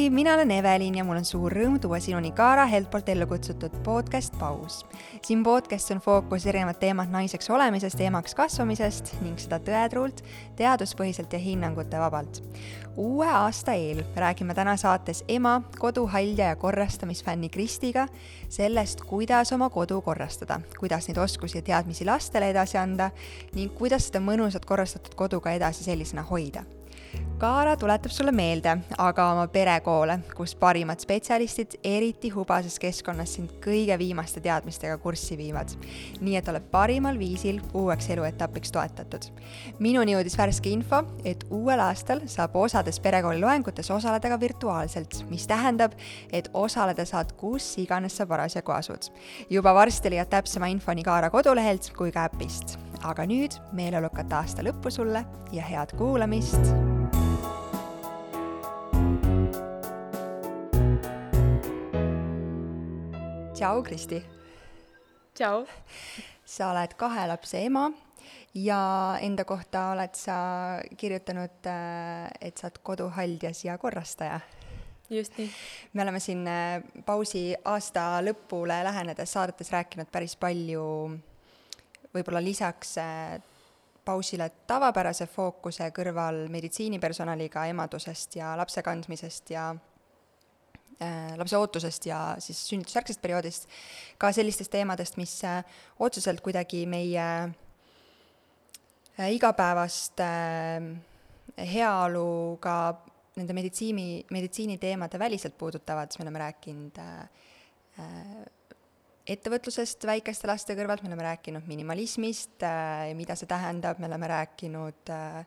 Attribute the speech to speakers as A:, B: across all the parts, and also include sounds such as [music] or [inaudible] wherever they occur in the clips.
A: hei, mina olen Evelin ja mul on suur rõõm tuua sinuni Kaara Helt poolt ellu kutsutud podcast Paus. siin podcastis on fookus erinevad teemad naiseks olemisest emaks kasvamisest ning seda tõetruult, teaduspõhiselt ja hinnangute vabalt. uue aasta eel räägime täna saates ema, koduhaldja ja korrastamisfänni Kristiga sellest, kuidas oma kodu korrastada, kuidas neid oskusi ja teadmisi lastele edasi anda ning kuidas seda mõnusat korrastatud kodu ka edasi sellisena hoida Kaara tuletab sulle meelde aga oma perekoole, kus parimad spetsialistid, eriti hubases keskkonnas, sind kõige viimaste teadmistega kurssi viivad. nii et oled parimal viisil uueks eluetapiks toetatud. minuni jõudis värske info, et uuel aastal saab osades perekooli loengutes osaleda ka virtuaalselt, mis tähendab, et osaleda saad kus iganes sa parasjagu asud. juba varsti leiad täpsema info nii Kaara kodulehelt kui ka äpist. aga nüüd meeleolukat aasta lõppu sulle ja head kuulamist tšau, Kristi.
B: tšau.
A: sa oled kahe lapse ema ja enda kohta oled sa kirjutanud, äh, et sa oled koduhaldjas ja korrastaja.
B: just nii.
A: me oleme siin äh, pausi aasta lõpule lähenedes saadetes rääkinud päris palju võib-olla lisaks äh, pausile tavapärase fookuse kõrval meditsiinipersonaliga emadusest ja lapse kandmisest ja lapse ootusest ja siis sünnitusjärgsest perioodist, ka sellistest teemadest, mis äh, otseselt kuidagi meie äh, igapäevast heaolu ka nende meditsiini, meditsiiniteemade väliselt puudutavad, me oleme rääkinud ettevõtlusest väikeste laste kõrvalt, me oleme rääkinud minimalismist, mida see tähendab, me oleme rääkinud äh,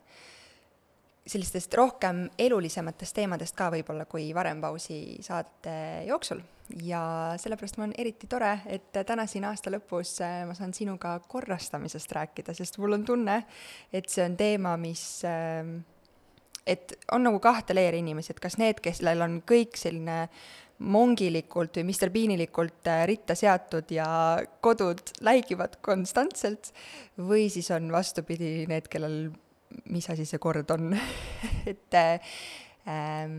A: sellistest rohkem elulisematest teemadest ka võib-olla kui varem pausi saadete jooksul. ja sellepärast mul on eriti tore, et täna siin aasta lõpus äh, ma saan sinuga korrastamisest rääkida, sest mul on tunne, et see on teema, mis ähm, et on nagu kahte leeri inimesi, et kas need, kellel on kõik selline mongilikult või Mr Beanilikult äh, ritta seatud ja kodud läigivad konstantselt, või siis on vastupidi, need, kellel mis asi see kord on [laughs] et ähm,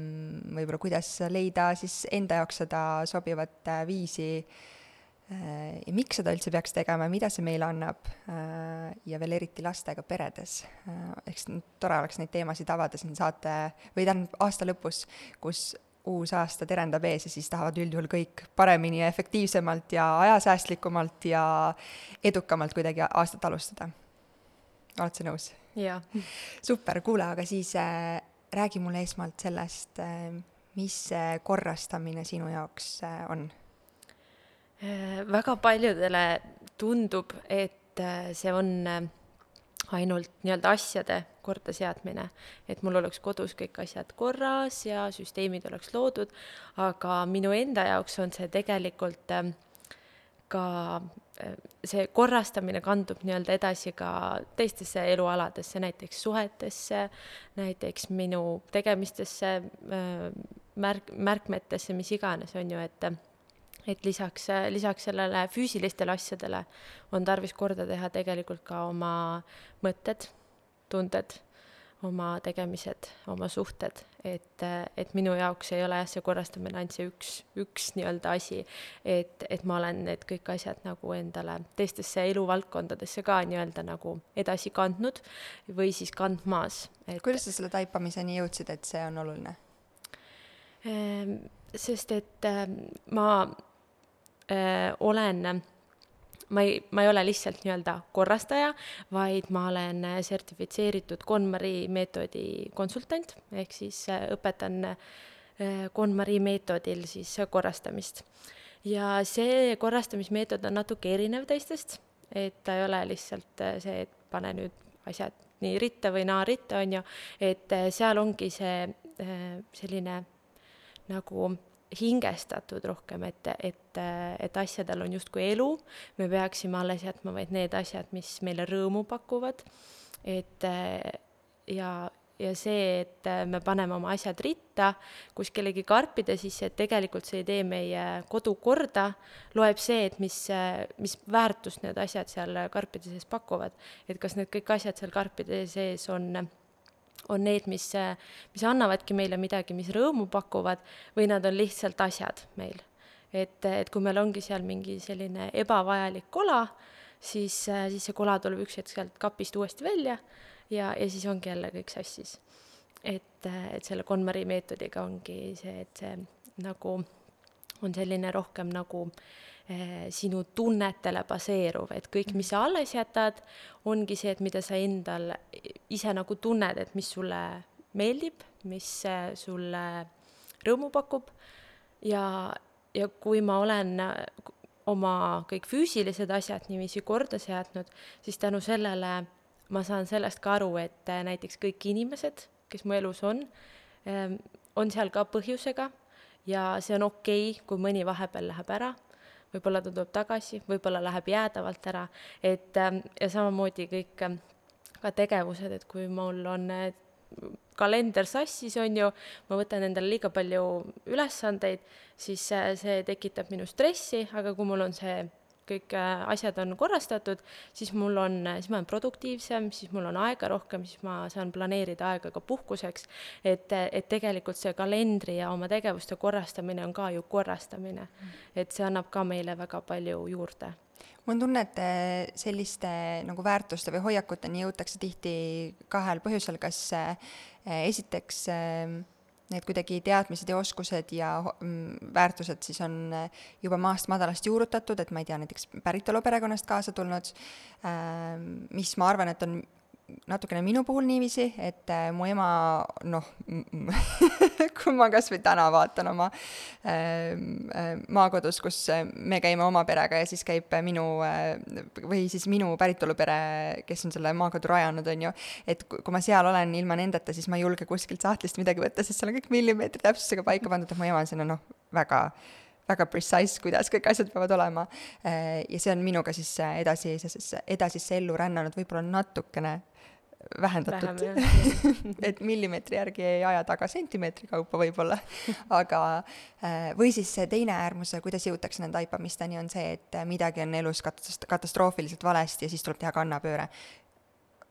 A: võib-olla kuidas leida siis enda jaoks seda sobivat äh, viisi äh, ja miks seda üldse peaks tegema ja mida see meile annab äh, ja veel eriti lastega peredes äh,. eks tore oleks neid teemasid avada siin saate või tähendab aasta lõpus, kus uus aasta terendab ees ja siis tahavad üldjuhul kõik paremini ja efektiivsemalt ja ajasäästlikumalt ja edukamalt kuidagi aastat alustada. Oled sa nõus?
B: jaa.
A: super, kuule, aga siis äh, räägi mulle esmalt sellest äh,, mis see korrastamine sinu jaoks äh, on
B: äh,? väga paljudele tundub, et äh, see on äh, ainult nii-öelda asjade kordaseadmine, et mul oleks kodus kõik asjad korras ja süsteemid oleks loodud, aga minu enda jaoks on see tegelikult äh, ka äh, see korrastamine kandub nii-öelda edasi ka teistesse elualadesse, näiteks suhetesse, näiteks minu tegemistesse, äh, märk, märkmetesse, mis iganes, on ju, et et lisaks, lisaks sellele füüsilistele asjadele on tarvis korda teha tegelikult ka oma mõtted, tunded oma tegemised, oma suhted, et, et minu jaoks ei ole jah, see korrastamine ainult see üks, üks nii-öelda asi, et, et ma olen need kõik asjad nagu endale teistesse eluvaldkondadesse ka nii-öelda nagu edasi kandnud või siis kandmas
A: et.... kuidas sa selle taipamiseni jõudsid, et see on oluline?
B: Ehm, sest et ehm, ma öö, olen ma ei, ma ei ole lihtsalt nii-öelda korrastaja, vaid ma olen sertifitseeritud KonMari meetodi konsultant, ehk siis äh, õpetan äh, KonMari meetodil siis korrastamist. ja see korrastamismeetod on natuke erinev teistest, et ta ei ole lihtsalt äh, see, et pane nüüd asjad nii ritta või naa ritta, on ju, et seal ongi see selline nagu hingestatud rohkem, et, et, et asjadel on justkui elu, me peaksime alles jätma vaid need asjad, mis meile rõõmu pakuvad, et ja, ja see, et me paneme oma asjad ritta kus kellegi karpide sisse, et tegelikult see ei tee meie kodu korda, loeb see, et mis, mis väärtust need asjad seal karpide sees pakuvad. et kas need kõik asjad seal karpide sees on on need, mis, mis annavadki meile midagi, mis rõõmu pakuvad, või nad on lihtsalt asjad meil. et, et kui meil ongi seal mingi selline ebavajalik kola, siis, siis see kola tuleb üks hetk sealt kapist uuesti välja ja, ja siis ongi jälle kõik sassis. et, et selle KonMari meetodiga ongi see, et see nagu on selline rohkem nagu eh, sinu tunnetele baseeruv, et kõik, mis sa alles jätad, ongi see, et mida sa endal ise nagu tunned, et mis sulle meeldib, mis eh, sulle rõõmu pakub. Ja, ja kui ma olen oma kõik füüsilised asjad niiviisi korda seadnud, siis tänu sellele ma saan sellest ka aru, et äh, näiteks kõik inimesed, kes mu elus on, ähm, on seal ka põhjusega ja see on okei okay,, kui mõni vahepeal läheb ära, võib-olla ta tuleb tagasi, võib-olla läheb jäädavalt ära, et ähm, ja samamoodi kõik ähm, ka tegevused, et kui mul on äh, kalender sassis, on ju, ma võtan endale liiga palju ülesandeid, siis äh, see tekitab minu stressi, aga kui mul on see kõik äh, asjad on korrastatud, siis mul on, siis ma olen produktiivsem, siis mul on aega rohkem, siis ma saan planeerida aega ka puhkuseks. et, et tegelikult see kalendri ja oma tegevuste korrastamine on ka ju korrastamine. et see annab ka meile väga palju juurde
A: mul on tunne, et äh, selliste nagu väärtuste või hoiakuteni jõutakse tihti kahel põhjusel, kas äh, esiteks äh, need kuidagi teadmised ja oskused ja mm, väärtused siis on äh, juba maast madalast juurutatud, et ma ei tea, näiteks päritoluperekonnast kaasa tulnud, ähm, mis ma arvan, et on natukene minu puhul niiviisi, et äh, mu ema noh [laughs] kui ma kas või täna vaatan oma äh, äh, maakodus, kus me käime oma perega ja siis käib minu äh, või siis minu päritolupere, kes on selle maakodu rajanud, on ju, et kui ma seal olen ilma nendeta, siis ma ei julge kuskilt sahtlist midagi võtta, sest seal on kõik millimeetri täpsusega paika pandud, et mu ema on selline noh, väga väga precise, kuidas kõik asjad peavad olema. Äh, ja see on minuga siis edasi, edasisse ellu rännanud võib-olla natukene vähendatud, [laughs] et millimeetri järgi ei aja taga sentimeetri kaupa võib-olla, [laughs] aga äh, või siis see teine äärmus, kuidas jõutakse nende taipamisteni, on see, et midagi on elus katast-, katastroofiliselt valesti ja siis tuleb teha kannapööre.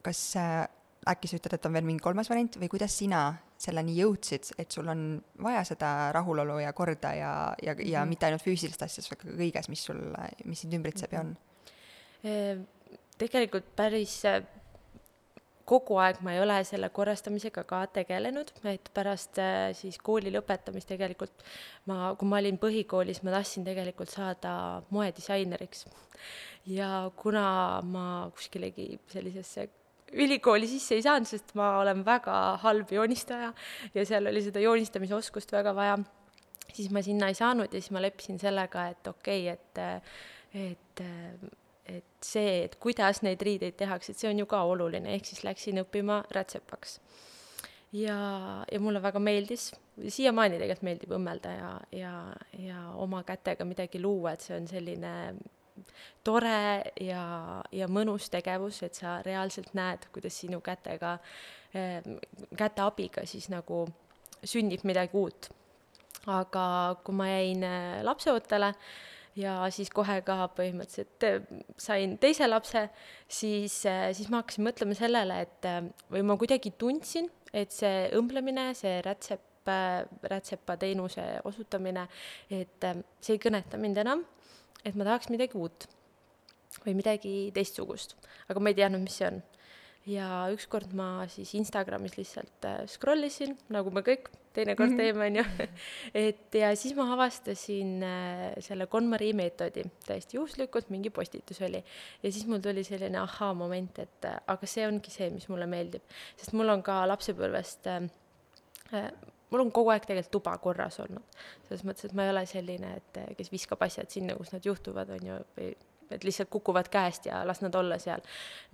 A: kas äh, äkki sa ütled, et on veel mingi kolmas variant või kuidas sina selleni jõudsid, et sul on vaja seda rahulolu ja korda ja, ja mm, -hmm. ja mhm. mitte ainult füüsilistes asjades, vaid ka kõiges, mis sul, mis sind ümbritseb ja on?
B: Ehm, tegelikult päris kogu aeg ma ei ole selle korrastamisega ka tegelenud, et pärast äh, siis kooli lõpetamist tegelikult ma, kui ma olin põhikoolis, ma tahtsin tegelikult saada moedisaineriks. ja kuna ma kuskilegi sellisesse ülikooli sisse ei saanud, sest ma olen väga halb joonistaja ja seal oli seda joonistamisoskust väga vaja, siis ma sinna ei saanud ja siis ma leppisin sellega, et okei okay,, et, et et see, et kuidas neid riideid tehakse, et see on ju ka oluline, ehk siis läksin õppima rätsepaks. ja, ja mulle väga meeldis, siiamaani tegelikult meeldib õmmelda ja, ja, ja oma kätega midagi luua, et see on selline tore ja, ja mõnus tegevus, et sa reaalselt näed, kuidas sinu kätega, käte abiga siis nagu sünnib midagi uut. aga kui ma jäin lapseootele, ja siis kohe ka põhimõtteliselt äh, sain teise lapse, siis, äh, siis ma hakkasin mõtlema sellele, et äh, või ma kuidagi tundsin, et see õmblemine, see rätsep, rätsepa teenuse osutamine, et see ei kõneta mind enam, et ma tahaks midagi uut või midagi teistsugust, aga ma ei teadnud, mis see on ja ükskord ma siis Instagramis lihtsalt äh, scroll isin, nagu me kõik teinekord mm -hmm. teeme, on ju. [laughs] et ja siis ma avastasin äh, selle KonMari meetodi, täiesti juhuslikult mingi postitus oli. ja siis mul tuli selline ahhaa-moment, et äh, aga see ongi see, mis mulle meeldib. sest mul on ka lapsepõlvest äh, äh, mul on kogu aeg tegelikult tuba korras olnud. selles mõttes, et ma ei ole selline, et kes viskab asjad sinna, kus nad juhtuvad, on ju, või et lihtsalt kukuvad käest ja las nad olla seal.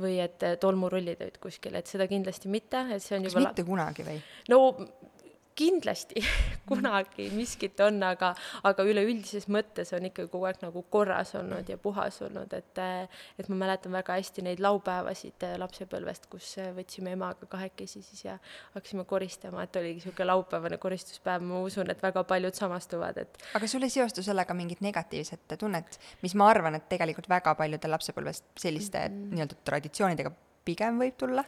B: või et tolmurullid olid kuskil, et seda kindlasti mitte, et see on
A: kas juba mitte kunagi või?
B: no kindlasti [laughs] kunagi miskit on, aga, aga üleüldises mõttes on ikkagi kogu aeg nagu korras olnud ja puhas olnud, et et ma mäletan väga hästi neid laupäevasid lapsepõlvest, kus võtsime emaga kahekesi siis ja hakkasime koristama, et oligi niisugune laupäevane koristuspäev, ma usun, et väga paljud samastuvad, et
A: aga sul ei seostu sellega mingit negatiivset tunnet, mis ma arvan, et tegelikult väga paljudel lapsepõlvest selliste mm -hmm. nii-öelda traditsioonidega pigem võib tulla?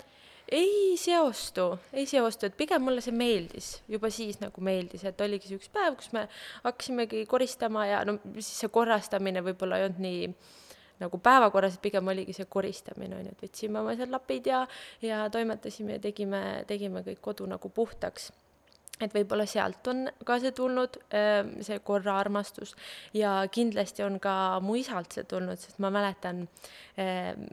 B: Ei seostu, ei seostu, et pigem mulle see meeldis, juba siis nagu meeldis, et oligi see üks päev, kus me hakkasimegi koristama ja no siis see korrastamine võib-olla ei olnud nii nagu päevakorras, et pigem oligi see koristamine, on ju, et võtsime oma seal lapid ja, ja toimetasime ja tegime, tegime kõik kodu nagu puhtaks. Et võib-olla sealt on ka see tulnud, ähm, see korraarmastus. Ja kindlasti on ka mu isalt see tulnud, sest ma mäletan, ähm,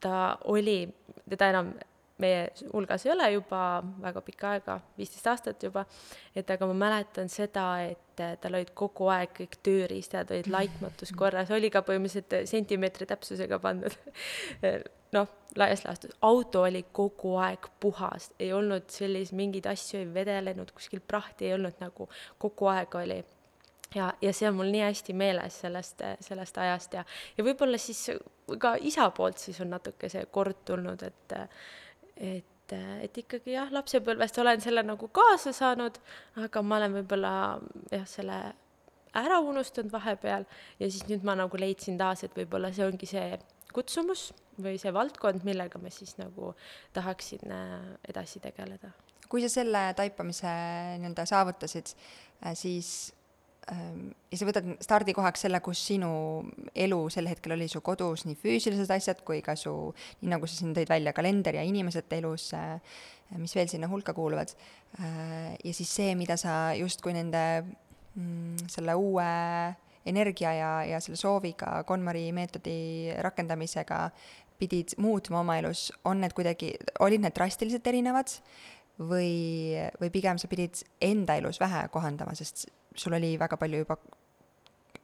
B: ta oli, teda enam meie hulgas ei ole juba väga pikka aega, viisteist aastat juba, et aga ma mäletan seda, et tal olid kogu aeg kõik tööriistad olid laitmatus korras, oli ka põhimõtteliselt sentimeetri täpsusega pandud. [laughs] Noh, laias laastus, auto oli kogu aeg puhas, ei olnud selliseid mingeid asju ei vedelenud, kuskil prahti ei olnud nagu, kogu aeg oli. Ja, ja see on mul nii hästi meeles sellest, sellest ajast ja, ja võib-olla siis ka isa poolt siis on natuke see kord tulnud, et et, et ikkagi jah, lapsepõlvest olen selle nagu kaasa saanud, aga ma olen võib-olla jah, selle ära unustanud vahepeal ja siis nüüd ma nagu leidsin taas, et võib-olla see ongi see kutsumus või see valdkond, millega ma siis nagu tahaksin äh, edasi tegeleda.
A: kui sa selle taipamise nii-öelda saavutasid, äh, siis ja sa võtad stardikohaks selle, kus sinu elu sel hetkel oli su kodus, nii füüsilised asjad kui ka su, nii nagu sa siin tõid välja, kalender ja inimesed elus, äh, mis veel sinna hulka kuuluvad. Äh, ja siis see, mida sa justkui nende mm, selle uue energia ja, ja selle sooviga KonMari meetodi rakendamisega pidid muutma oma elus, on need kuidagi, olid need drastiliselt erinevad või, või pigem sa pidid enda elus vähe kohandama, sest sul oli väga palju juba,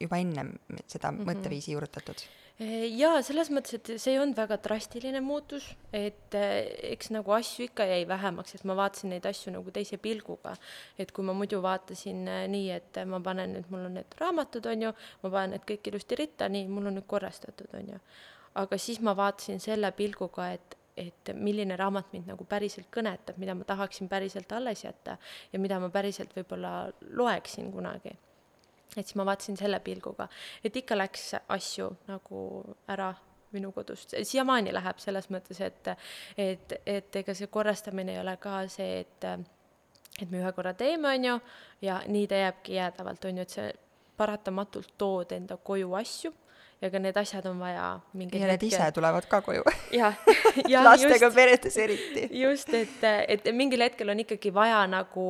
A: juba ennem seda mm -hmm. mõtteviisi juurutatud?
B: jaa, selles mõttes, et see ei olnud väga drastiline muutus, et eh, eks nagu asju ikka jäi vähemaks, et ma vaatasin neid asju nagu teise pilguga. et kui ma muidu vaatasin eh, nii, et ma panen nüüd, mul on need raamatud, on ju, ma panen need kõik ilusti ritta, nii, mul on nüüd korrastatud, on ju. aga siis ma vaatasin selle pilguga, et, et milline raamat mind nagu päriselt kõnetab, mida ma tahaksin päriselt alles jätta ja mida ma päriselt võib-olla loeksin kunagi. et siis ma vaatasin selle pilguga, et ikka läks asju nagu ära minu kodust, siiamaani läheb selles mõttes, et et, et ega see korrastamine ei ole ka see, et et me ühe korra teeme, on ju, ja nii ta jääbki jäädavalt, on ju, et see paratamatult tood enda koju asju ja ka need asjad on vaja
A: mingi ja need hetke... ise tulevad ka koju.
B: jah, [laughs] ja
A: lastega peredes eriti.
B: just, et, et mingil hetkel on ikkagi vaja nagu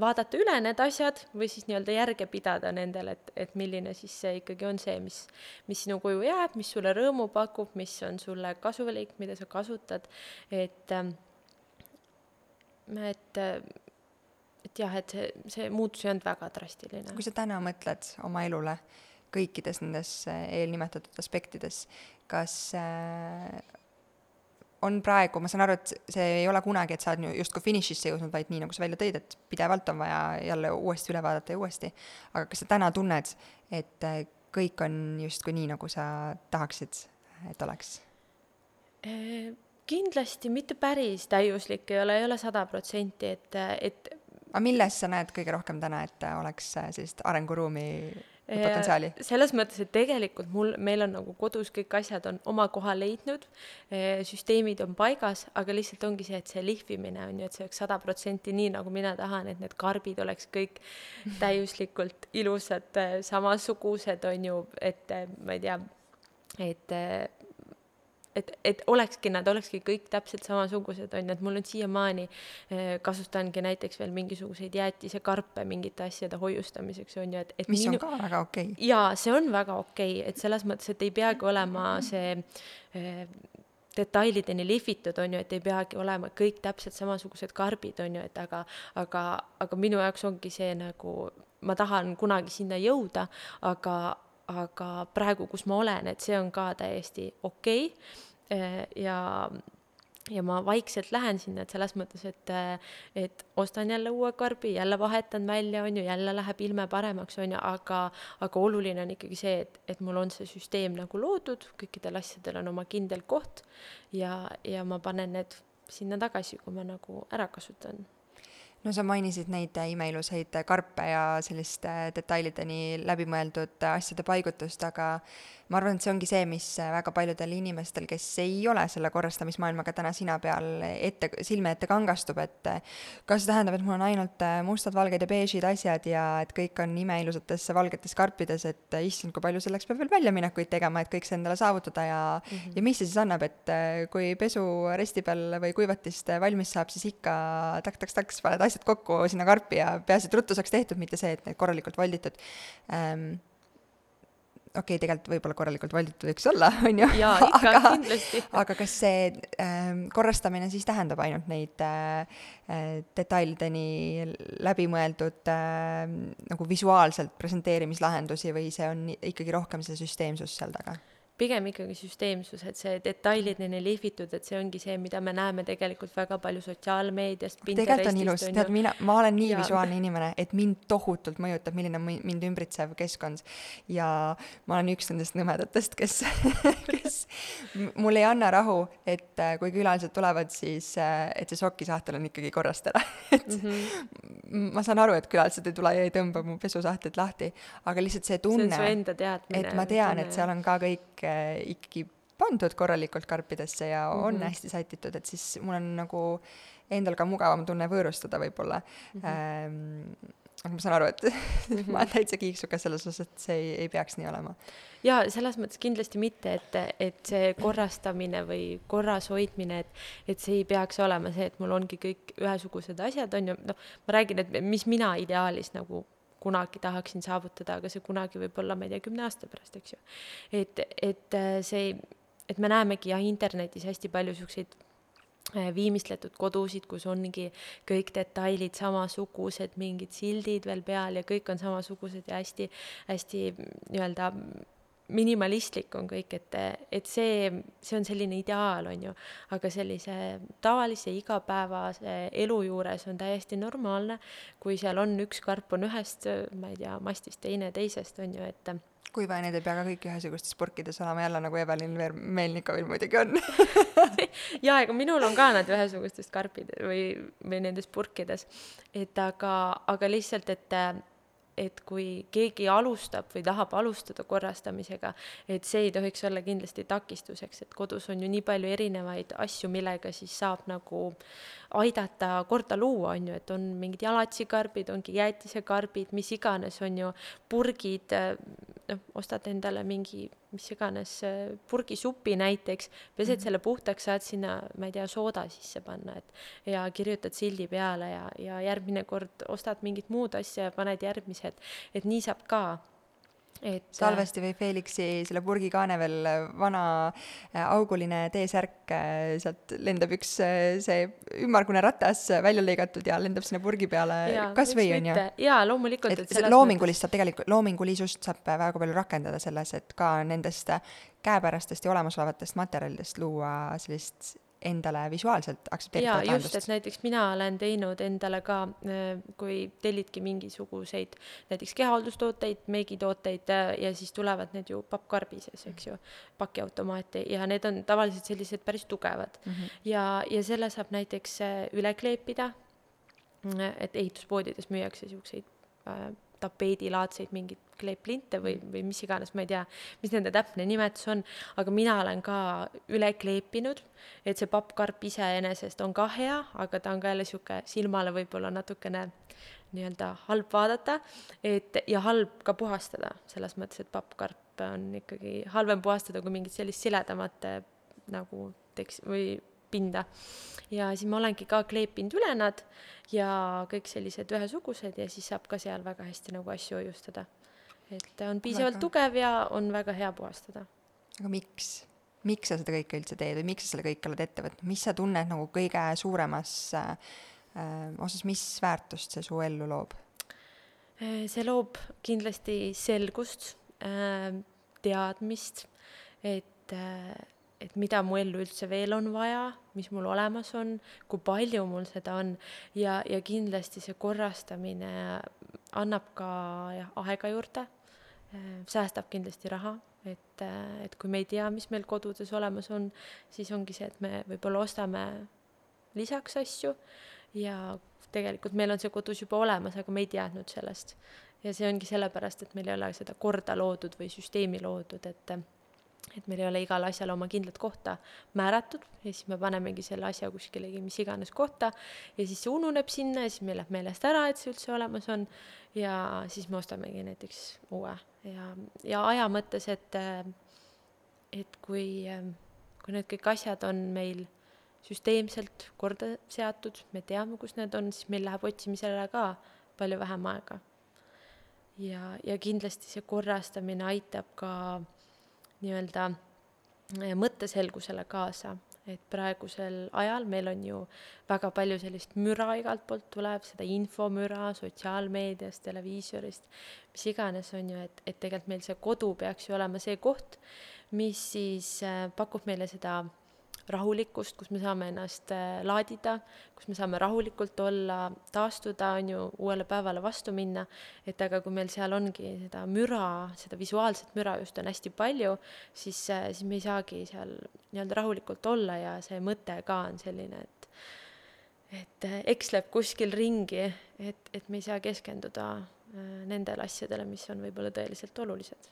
B: vaadata üle need asjad või siis nii-öelda järge pidada nendel, et, et milline siis see ikkagi on see, mis, mis sinu koju jääb, mis sulle rõõmu pakub, mis on sulle kasulik, mida sa kasutad, et et et jah, et see, see muutus ei olnud väga drastiline.
A: kui sa täna mõtled oma elule, kõikides nendes äh, eelnimetatud aspektides, kas äh, on praegu, ma saan aru, et see ei ole kunagi, et sa oled justkui finišisse jõudnud, vaid nii, nagu sa välja tõid, et pidevalt on vaja jälle uuesti üle vaadata ja uuesti, aga kas sa täna tunned, et äh, kõik on justkui nii, nagu sa tahaksid, et oleks?
B: kindlasti mitte päris täiuslik ei ole, ei ole sada protsenti, et, et
A: aga milles sa näed kõige rohkem täna, et oleks sellist arenguruumi potentsiaali?
B: selles mõttes, et tegelikult mul, meil on nagu kodus kõik asjad on oma koha leidnud, süsteemid on paigas, aga lihtsalt ongi see, et see lihvimine on ju, et see oleks sada protsenti nii, nagu mina tahan, et need karbid oleks kõik täiuslikult ilusad, samasugused, on ju, et ma ei tea, et et, et olekski, nad olekski kõik täpselt samasugused, on ju, et mul on siiamaani, eh, kasutangi näiteks veel mingisuguseid jäätisekarpe mingite asjade hoiustamiseks, on ju, et, et
A: mis minu... on ka väga okei. Okay..
B: jaa, see on väga okei okay,, et selles mõttes, et ei peagi olema see eh, detailideni lihvitud, on ju, et ei peagi olema kõik täpselt samasugused karbid, on ju, et aga, aga, aga minu jaoks ongi see nagu, ma tahan kunagi sinna jõuda, aga, aga praegu, kus ma olen, et see on ka täiesti okei okay. ja ja ma vaikselt lähen sinna, et selles mõttes, et, et ostan jälle uue karbi, jälle vahetan välja, on ju, jälle läheb ilme paremaks, on ju, aga, aga oluline on ikkagi see, et, et mul on see süsteem nagu loodud, kõikidel asjadel on oma kindel koht ja, ja ma panen need sinna tagasi, kui ma nagu ära kasutan
A: no sa mainisid neid imeilusaid karpe ja selliste äh, detailideni läbimõeldud asjade paigutust, aga ma arvan, et see ongi see, mis väga paljudel inimestel, kes ei ole selle korrastamismaailmaga täna sina peal ette, silme ette kangastub, et kas see tähendab, et mul on ainult mustad, valged ja beežid asjad ja et kõik on imeilusates valgetes karpides, et issand, kui palju selleks peab veel väljaminekuid tegema, et kõik see endale saavutada ja mm, -hmm. ja mis see siis annab, et kui pesu resti peal või kuivatist valmis saab, siis ikka tak-tak-taks paned asjad kokku sinna karpi ja peaasi, et ruttu saaks tehtud, mitte see, et need korralikult valditud ähm, okei okay,, tegelikult võib-olla korralikult valditud võiks olla, [laughs] on ju.
B: jaa, ikka aga, kindlasti.
A: aga kas see äh, korrastamine siis tähendab ainult neid äh, detailideni läbimõeldud äh, nagu visuaalselt presenteerimislahendusi või see on ikkagi rohkem see süsteemsus seal taga?
B: Pigem ikkagi süsteemsus, et see detailideni lihvitud, et see ongi see, mida me näeme tegelikult väga palju sotsiaalmeediast.
A: tegelikult on ilus, tead, mina, ma olen nii ja... visuaalne inimene, et mind tohutult mõjutab, milline on mind ümbritsev keskkond. ja ma olen üks nendest nõmedatest, kes [laughs] kes [laughs] mul ei anna rahu, et äh, kui külalised tulevad, siis äh, et see sokisahtel on ikkagi korrast ära [laughs] et mm -hmm. ma saan aru, et külalised ei tule ja ei tõmba mu pesusahtlit lahti, aga lihtsalt see tunne, et ma tean, et seal on ka kõik ikkagi pandud korralikult karpidesse ja mm -hmm. on hästi sätitud, et siis mul on nagu endal ka mugavam tunne võõrustada võib-olla mm. -hmm. Ähm, aga ma saan aru, et [laughs] mm -hmm. ma olen täitsa kiiksukas selles osas, et see ei, ei peaks nii olema.
B: jaa, selles mõttes kindlasti mitte, et, et see korrastamine või korras hoidmine, et et see ei peaks olema see, et mul ongi kõik ühesugused asjad, on ju, noh, ma räägin, et mis mina ideaalis nagu kunagi tahaksin saavutada, aga see kunagi võib olla, ma ei tea, kümne aasta pärast, eks ju. et, et äh, see, et me näemegi jah, internetis hästi palju siukseid viimistletud kodusid, kus ongi kõik detailid samasugused, mingid sildid veel peal ja kõik on samasugused ja hästi, hästi nii-öelda minimalistlik on kõik, et, et see, see on selline ideaal, on ju, aga sellise tavalise igapäevase elu juures on täiesti normaalne, kui seal on üks karp on ühest, ma ei tea, mastist, teine teisest, on ju, et
A: kuiva need ei pea ka kõik ühesugustes purkides olema, jälle nagu Evelin Veer Melnikovil muidugi on. [laughs]
B: Jaa, ega minul on ka nad ühesugustes karpid või, või nendes purkides. et aga, aga lihtsalt, et et kui keegi alustab või tahab alustada korrastamisega, et see ei tohiks olla kindlasti takistuseks, et kodus on ju nii palju erinevaid asju, millega siis saab nagu aidata korda luua, on ju, et on mingid jalatsikarbid, ongi jäätisekarbid, mis iganes, on ju, purgid, noh, ostad endale mingi mis iganes purgisupi näiteks, pesed mm -hmm. selle puhtaks, saad sinna, ma ei tea, sooda sisse panna, et ja kirjutad sildi peale ja, ja järgmine kord ostad mingit muud asja ja paned järgmise, et, et nii saab ka
A: et Salvesti või Felixi selle purgikaane veel vana äh, auguline T-särk, äh, sealt lendab üks äh, see ümmargune ratas välja lõigatud ja lendab sinna purgi peale kas või on ju.
B: jaa, loomulikult.
A: et loomingulist saab tegelikult, loomingulisust saab väga palju rakendada selles, et ka nendest käepärastest ja olemasolevatest materjalidest luua sellist endale visuaalselt aktsepteeritavat
B: lahendust. just, et näiteks mina olen teinud endale ka, äh, kui tellidki mingisuguseid näiteks kehahaldustooteid, meigitooteid äh, ja siis tulevad need ju pappkarbises, eks ju, pakiautomaati ja need on tavaliselt sellised päris tugevad mm. -hmm. ja, ja selle saab näiteks äh, üle kleepida, et ehituspoodides müüakse niisuguseid tapeedilaadseid mingeid kleeplinte või, või mis iganes, ma ei tea, mis nende täpne nimetus on, aga mina olen ka üle kleepinud, et see pappkarp iseenesest on ka hea, aga ta on ka jälle niisugune silmale võib-olla natukene nii-öelda halb vaadata, et ja halb ka puhastada, selles mõttes, et pappkarp on ikkagi halvem puhastada kui mingit sellist siledamat nagu teks- või pinda. ja siis ma olengi ka kleepinud üle nad ja kõik sellised ühesugused ja siis saab ka seal väga hästi nagu asju hoiustada. Et on piisavalt väga. tugev ja on väga hea puhastada.
A: aga miks, miks sa seda kõike üldse teed või miks sa selle kõike oled ette võtnud, mis sa tunned nagu kõige suuremas äh, osas, mis väärtust see su ellu loob?
B: Äh, see loob kindlasti selgust äh,, teadmist, et äh, et mida mu ellu üldse veel on vaja, mis mul olemas on, kui palju mul seda on ja, ja kindlasti see korrastamine annab ka jah, aega juurde, säästab kindlasti raha, et, et kui me ei tea, mis meil kodudes olemas on, siis ongi see, et me võib-olla ostame lisaks asju ja tegelikult meil on see kodus juba olemas, aga me ei teadnud sellest. ja see ongi sellepärast, et meil ei ole seda korda loodud või süsteemi loodud, et et meil ei ole igale asjale oma kindlat kohta määratud. Ja siis me panemegi selle asja kuskilegi mis iganes kohta ja siis see ununeb sinna ja siis meil läheb meelest ära, et see üldse olemas on. Ja siis me ostamegi näiteks uue. Ja, ja aja mõttes, et et kui, kui need kõik asjad on meil süsteemselt korda seatud, me teame, kus need on, siis meil läheb otsimisele ka palju vähem aega. ja, ja kindlasti see korrastamine aitab ka äh, nii-öelda eh, mõtteselgusele kaasa, et praegusel ajal meil on ju väga palju sellist müra igalt poolt tuleb, seda infomüra sotsiaalmeediast, televiisorist, mis iganes, on ju, et, et tegelikult meil see kodu peaks ju olema see koht, mis siis eh, pakub meile seda rahulikkust, kus me saame ennast äh, laadida, kus me saame rahulikult olla, taastuda, on ju, uuele päevale vastu minna, et aga kui meil seal ongi seda müra, seda visuaalset müra just on hästi palju, siis, äh, siis me ei saagi seal nii-öelda rahulikult olla ja see mõte ka on selline, et et äh, eksleb kuskil ringi, et, et me ei saa keskenduda nendele asjadele, mis on võib-olla tõeliselt olulised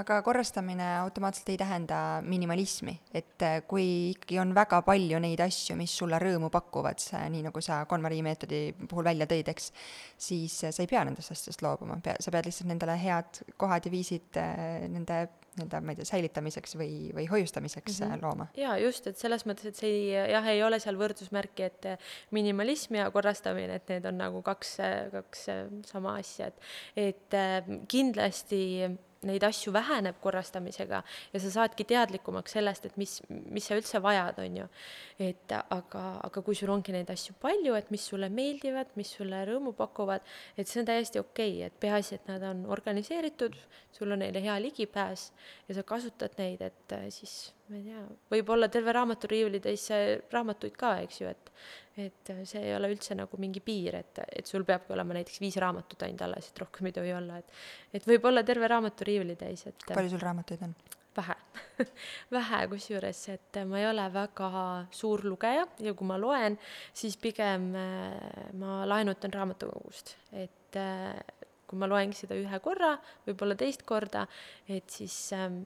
A: aga korrastamine automaatselt ei tähenda minimalismi, et äh, kui ikkagi on väga palju neid asju, mis sulle rõõmu pakuvad, nii nagu sa KonMari meetodi puhul välja tõid, eks, siis äh, sa ei pea nendest asjadest loobuma, pea, sa pead lihtsalt nendele head kohad ja viisid äh, nende nii-öelda, ma ei tea, säilitamiseks või, või hoiustamiseks mm -hmm. looma.
B: jaa, just, et selles mõttes, et see ei, jah, ei ole seal võrdusmärki, et minimalism ja korrastamine, et need on nagu kaks, kaks sama asja, et et kindlasti neid asju väheneb korrastamisega ja sa saadki teadlikumaks sellest, et mis, mis sa üldse vajad, on ju. et aga, aga kui sul ongi neid asju palju, et mis sulle meeldivad, mis sulle rõõmu pakuvad, et see on täiesti okei okay,, et peaasi, et nad on organiseeritud, sul on neile hea ligipääs ja sa kasutad neid, et siis ma ei tea, võib-olla terve raamaturiiulitäis raamatuid ka, eks ju, et et see ei ole üldse nagu mingi piir, et, et sul peabki olema näiteks viis raamatut ainult alles, et rohkem ei tohi olla, et et võib olla terve raamaturiiuli täis, et
A: palju sul raamatuid on?
B: vähe [laughs] vähe kusjuures, et ma ei ole väga suur lugeja ja kui ma loen, siis pigem äh, ma laenutan raamatukogust, et äh, kui ma loengi seda ühe korra, võib-olla teist korda, et siis ähm,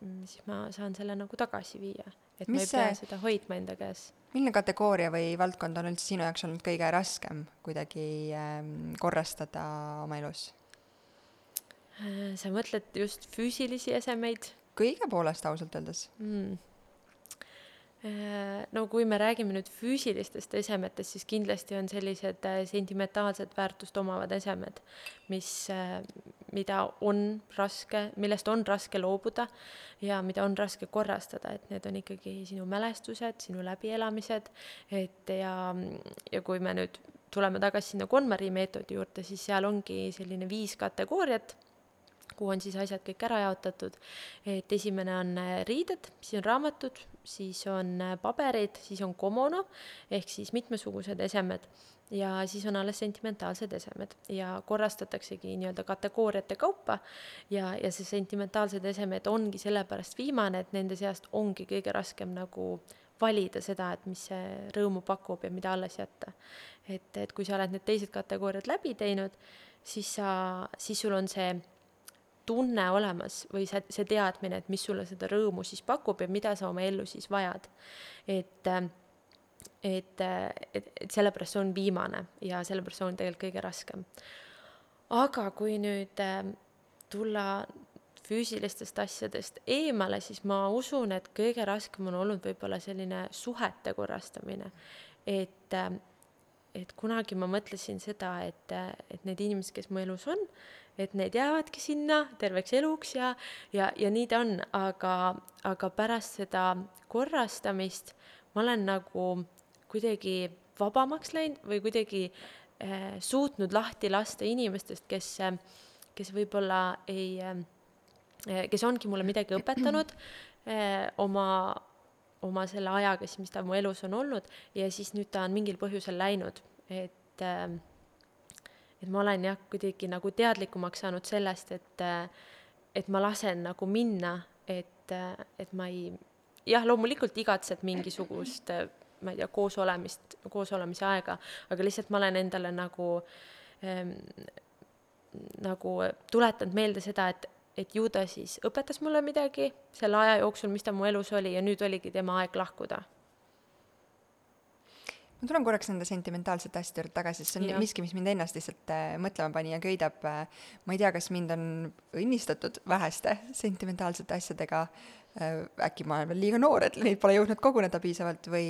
B: siis ma saan selle nagu tagasi viia, et Mis ma ei see... pea seda hoidma enda käes
A: milline kategooria või valdkond on üldse sinu jaoks olnud kõige raskem kuidagi ähm, korrastada oma elus?
B: Äh, sa mõtled just füüsilisi esemeid?
A: kõige poolest ausalt öeldes mm
B: no kui me räägime nüüd füüsilistest esemetest, siis kindlasti on sellised äh, sentimentaalset väärtust omavad esemed, mis, äh, mida on raske, millest on raske loobuda ja mida on raske korrastada, et need on ikkagi sinu mälestused, sinu läbielamised, et ja, ja kui me nüüd tuleme tagasi sinna KonMari meetodi juurde, siis seal ongi selline viis kategooriat kuhu on siis asjad kõik ära jaotatud. et esimene on äh, riided, siis on raamatud, siis on äh, paberid, siis on komono ehk siis mitmesugused esemed. Ja siis on alles sentimentaalsed esemed. Ja korrastataksegi nii-öelda kategooriate kaupa. Ja, ja see sentimentaalsed esemed ongi sellepärast viimane, et nende seast ongi kõige raskem nagu valida seda, et mis see rõõmu pakub ja mida alles jätta. et, et kui sa oled need teised kategooriad läbi teinud, siis sa, siis sul on see tunne olemas või see, see teadmine, et mis sulle seda rõõmu siis pakub ja mida sa oma ellu siis vajad. et, et, et, et sellepärast see on viimane ja sellepärast see on tegelikult kõige raskem. aga kui nüüd äh, tulla füüsilistest asjadest eemale, siis ma usun, et kõige raskem on olnud võib-olla selline suhete korrastamine. et, äh, et kunagi ma mõtlesin seda, et, et need inimesed, kes mu elus on, et need jäävadki sinna terveks eluks ja, ja, ja nii ta on, aga, aga pärast seda korrastamist ma olen nagu kuidagi vabamaks läinud või kuidagi äh, suutnud lahti lasta inimestest, kes, kes võib-olla ei äh,, kes ongi mulle midagi õpetanud äh, oma, oma selle ajaga siis, mis ta mu elus on olnud. Ja siis nüüd ta on mingil põhjusel läinud, et äh, et ma olen jah, kuidagi nagu teadlikumaks saanud sellest, et, et ma lasen nagu minna, et, et ma ei, jah, loomulikult igatsed mingisugust ma ei tea, koosolemist, koosolemise aega, aga lihtsalt ma olen endale nagu ähm, nagu tuletanud meelde seda, et, et ju ta siis õpetas mulle midagi selle aja jooksul, mis ta mu elus oli ja nüüd oligi tema aeg lahkuda
A: ma tulen korraks nende sentimentaalsete asjade juurde tagasi, sest see on ja. miski, mis mind ennast lihtsalt äh, mõtlema pani ja köidab äh,. ma ei tea, kas mind on õnnistatud väheste sentimentaalsete asjadega äh,. äkki ma olen veel liiga noor, et neid pole jõudnud koguneda piisavalt või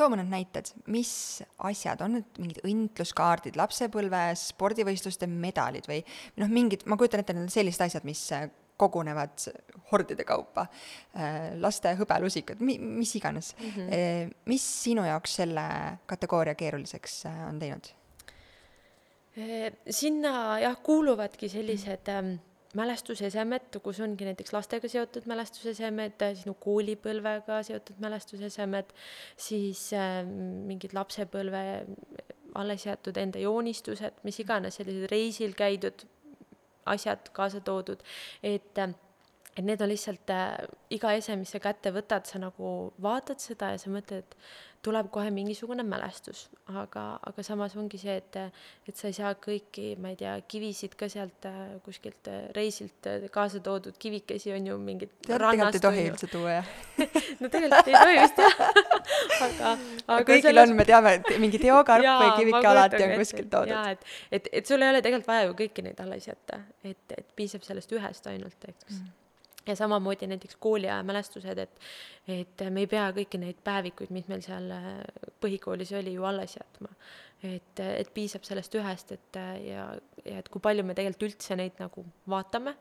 A: too mõned näited, mis asjad, on need mingid õntluskaardid, lapsepõlve spordivõistluste medalid või noh, mingid, ma kujutan ette, need on sellised asjad, mis kogunevad hordide kaupa, äh, laste hõbelusikad, mi-, mis iganes mm. -hmm. mis sinu jaoks selle kategooria keeruliseks äh, on teinud?
B: sinna jah, kuuluvadki sellised ähm, mälestusesemed, kus ongi näiteks lastega seotud mälestusesemed, sinu koolipõlvega seotud mälestusesemed, siis äh, mingid lapsepõlve alles jäetud enda joonistused, mis iganes, sellised reisil käidud asjad kaasa toodud, et et need on lihtsalt äh, iga ese, mis sa kätte võtad, sa nagu vaatad seda ja sa mõtled, et tuleb kohe mingisugune mälestus, aga, aga samas ongi see, et, et sa ei saa kõiki, ma ei tea, kivisid ka sealt äh, kuskilt äh, reisilt äh, kaasa toodud kivikesi on ju mingid
A: tegelikult ei tohi üldse tuua, jah. [laughs]
B: No tegelikult ei tohi vist jah. [laughs] Aga,
A: aga kõigil selles... on, me teame, et mingi teokarp või [laughs] kivike alati on kuskilt toodud.
B: jaa, et, et, et sul ei ole tegelikult vaja ju kõiki neid alles jätta, et, et piisab sellest ühest ainult, eks. Mm ja samamoodi näiteks kooliaja mälestused, et, et me ei pea kõiki neid päevikuid, mis meil seal äh, põhikoolis oli, ju alles jätma. et, et piisab sellest ühest, et ja, ja et kui palju me tegelikult üldse neid nagu vaatame,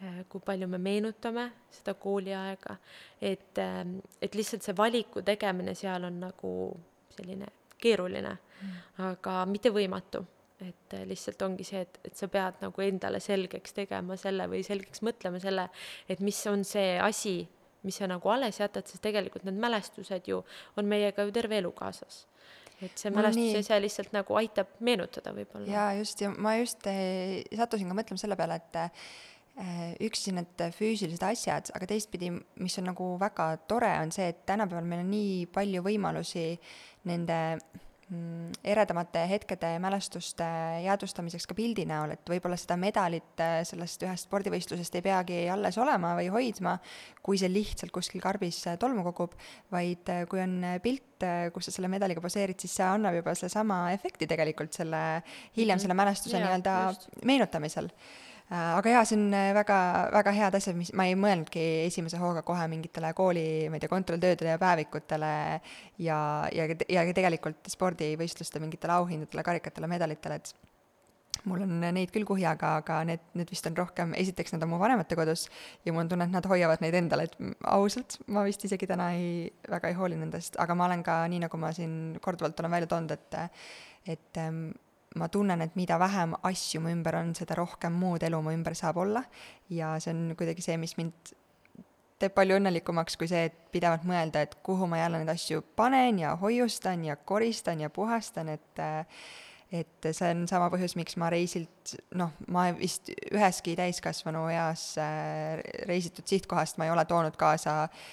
B: äh, kui palju me meenutame seda kooliaega, et, äh, et lihtsalt see valiku tegemine seal on nagu selline keeruline mm., aga mitte võimatu et äh, lihtsalt ongi see, et, et sa pead nagu endale selgeks tegema selle või selgeks mõtlema selle, et mis on see asi, mis sa nagu alles jätad, sest tegelikult need mälestused ju on meiega ju terve elu kaasas. et see mälestuse ise lihtsalt nagu aitab meenutada võib-olla.
A: jaa, just, ja ma just eh, sattusin ka mõtlema selle peale, et eh, üks siis need füüsilised asjad, aga teistpidi, mis on nagu väga tore, on see, et tänapäeval meil on nii palju võimalusi nende eredamate hetkede mälestuste jäädvustamiseks ka pildi näol, et võib-olla seda medalit äh, sellest ühest spordivõistlusest ei peagi alles olema või hoidma, kui see lihtsalt kuskil karbis äh, tolmu kogub, vaid äh, kui on pilt, kus sa selle medaliga poseerid, siis see annab juba sellesama efekti tegelikult selle, hiljem mhm. selle mälestuse nii-öelda meenutamisel aga jaa, see on äh, väga, väga head asjad, mis, ma ei mõelnudki esimese hooga kohe mingitele kooli, ma ei tea, kontrolltöödele ja päevikutele ja, ja, ja tegelikult spordivõistluste mingitele auhindadele, karikatele, medalitele, et mul on neid küll kuhjaga, aga need, need vist on rohkem, esiteks nad on mu vanemate kodus ja mul on tunne, et nad hoiavad neid endale, et ausalt, ma vist isegi täna ei, väga ei hooli nendest, aga ma olen ka, nii nagu ma siin korduvalt olen välja toonud, et et ähm, ma tunnen, et mida vähem asju mu ümber on, seda rohkem muud elu mu ümber saab olla. Ja see on kuidagi see, mis mind teeb palju õnnelikumaks kui see, et pidevalt mõelda, et kuhu ma jälle neid asju panen ja hoiustan ja koristan ja puhastan, et et see on sama põhjus, miks ma reisilt, noh, ma vist üheski täiskasvanu eas äh, reisitud sihtkohast ma ei ole toonud kaasa äh,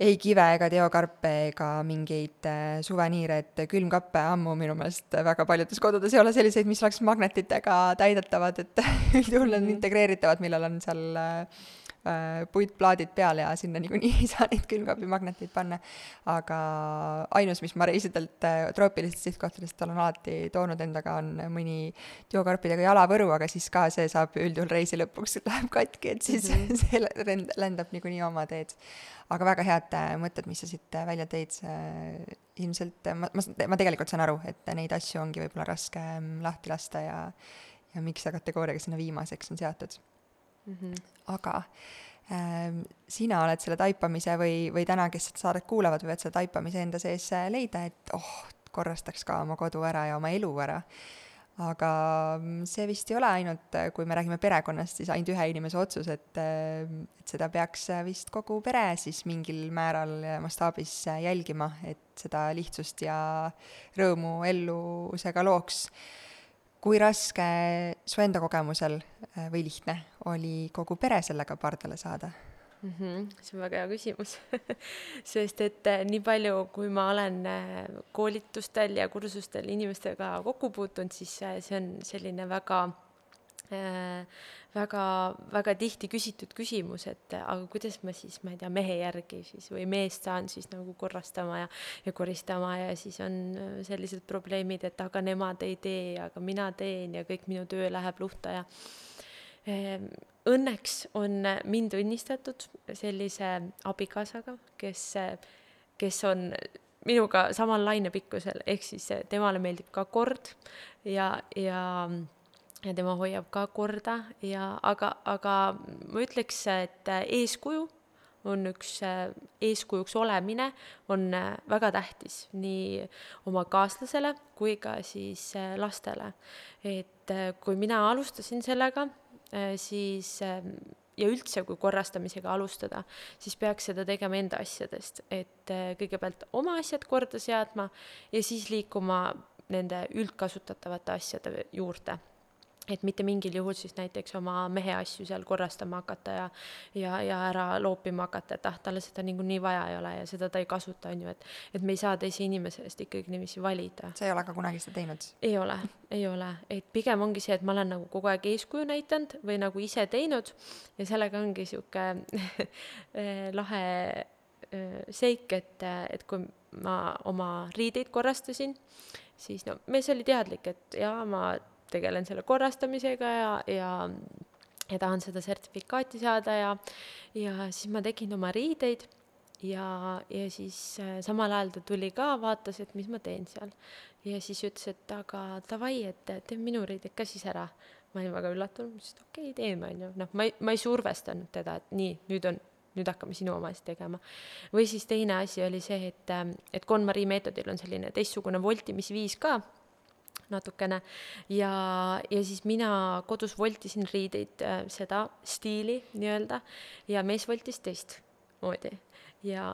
A: ei kive ega teokarpe ega mingeid äh, suveniire, et külmkappe ammu minu meelest väga paljudes kodudes ei ole selliseid, mis oleks magnetitega täidetavad, et [laughs] üldjuhul on mm. integreeritavad, millel on seal äh, puitplaadid peal ja sinna niikuinii [laughs] ei saa neid külmkapimagneteid panna. aga ainus, mis ma reisidelt äh, troopilistest sihtkohtadest olen alati toonud endaga, on mõni teokarpidega jalavõru, aga siis ka see saab üldjuhul reisi lõpuks, läheb katki, et siis mm -hmm. [laughs] see lend-, lendab niikuinii oma teed aga väga head äh, mõtted, mis sa siit äh, välja tõid, äh, ilmselt ma, ma, ma tegelikult saan aru, et neid asju ongi võib-olla raske mm, lahti lasta ja ja miks see kategooria ka sinna viimaseks on seatud mm. -hmm. aga ähm, sina oled selle taipamise või, või täna, kes seda saadet kuulavad, võivad selle taipamise enda sees leida, et oh, korrastaks ka oma kodu ära ja oma elu ära aga mm, see vist ei ole ainult, kui me räägime perekonnast, siis ainult ühe inimese otsus, et, et seda peaks vist kogu pere siis mingil määral mastaabis jälgima, et seda lihtsust ja rõõmu ellu see ka looks. kui raske su enda kogemusel või lihtne oli kogu pere sellega pardale saada?
B: mm? -hmm, see on väga hea küsimus [laughs] sest et äh, nii palju, kui ma olen äh, koolitustel ja kursustel inimestega kokku puutunud, siis see on selline väga äh, väga, väga tihti küsitud küsimus, et aga kuidas ma siis, ma ei tea, mehe järgi siis või meest saan siis nagu korrastama ja, ja koristama ja siis on sellised probleemid, et aga nemad ei tee, aga mina teen ja kõik minu töö läheb luhta ja õnneks on mind õnnistatud sellise abikaasaga, kes, kes on minuga samal lainepikkusel, ehk siis temale meeldib ka kord ja, ja ja tema hoiab ka korda ja aga, aga ma ütleks, et eeskuju on üks, eeskujuks olemine on väga tähtis nii oma kaaslasele kui ka siis lastele. et kui mina alustasin sellega, siis ja üldse, kui korrastamisega alustada, siis peaks seda tegema enda asjadest, et kõigepealt oma asjad korda seadma ja siis liikuma nende üldkasutatavate asjade juurde et mitte mingil juhul siis näiteks oma mehe asju seal korrastama hakata ja ja, ja ära loopima hakata, et ah, talle seda niikuinii vaja ei ole ja seda ta ei kasuta, on ju, et et me ei saa teise inimese eest ikkagi niiviisi valida.
A: sa ei ole ka kunagi seda teinud?
B: ei ole, ei ole, et pigem ongi see, et ma olen nagu kogu aeg eeskuju näidanud või nagu ise teinud ja sellega ongi niisugune [laughs] lahe seik, et, et kui ma oma riideid korrastasin, siis no mees oli teadlik, et jaa, ma tegelen selle korrastamisega ja, ja ja tahan seda sertifikaati saada ja, ja siis ma tegin oma riideid ja, ja siis äh, samal ajal ta tuli ka, vaatas, et mis ma teen seal. ja siis ütles, et aga davai, et tee minu riided ka siis ära. ma olin väga üllatunud, ma ütlesin, et okei okay,, teeme, on ju, noh, ma ei, ma ei survestanud teda, et nii, nüüd on, nüüd hakkame sinu omasid tegema. või siis teine asi oli see, et, äh, et KonMari meetodil on selline teistsugune voltimisviis ka natukene. Ja, ja siis mina kodus voltisin riideid äh, seda stiili nii-öelda ja mees voltis teistmoodi ja,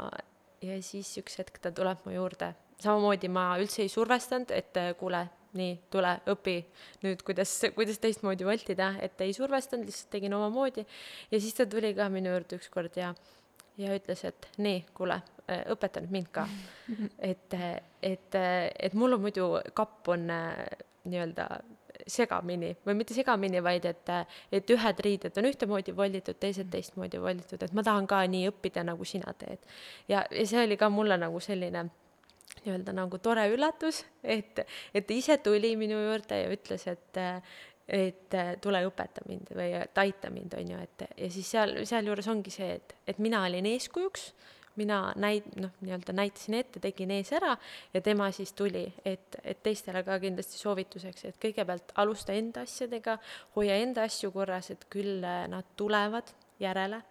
B: ja siis üks hetk ta tuleb mu juurde, samamoodi ma üldse ei survestanud, et äh, kuule, nii, tule õpi nüüd, kuidas, kuidas teistmoodi voltida, et ei survestanud, lihtsalt tegin omamoodi. Ja siis ta tuli ka minu juurde ükskord ja ja ütles, et nii, kuule, äh, õpeta nüüd mind ka. et, et, et mul on muidu kapp on äh, nii-öelda segamini või mitte segamini, vaid et, et ühed riided on ühtemoodi vollitud, teised teistmoodi vollitud, et ma tahan ka nii õppida, nagu sina teed. ja, ja see oli ka mulle nagu selline nii-öelda nagu tore üllatus, et, et ta ise tuli minu juurde ja ütles, et, et tule õpeta mind või et aita mind, on ju, et ja siis seal, sealjuures ongi see, et, et mina olin eeskujuks, mina näit-, noh, nii-öelda näitasin ette, tegin ees ära ja tema siis tuli, et, et teistele ka kindlasti soovituseks, et kõigepealt alusta enda asjadega, hoia enda asju korras, et küll äh, nad tulevad järele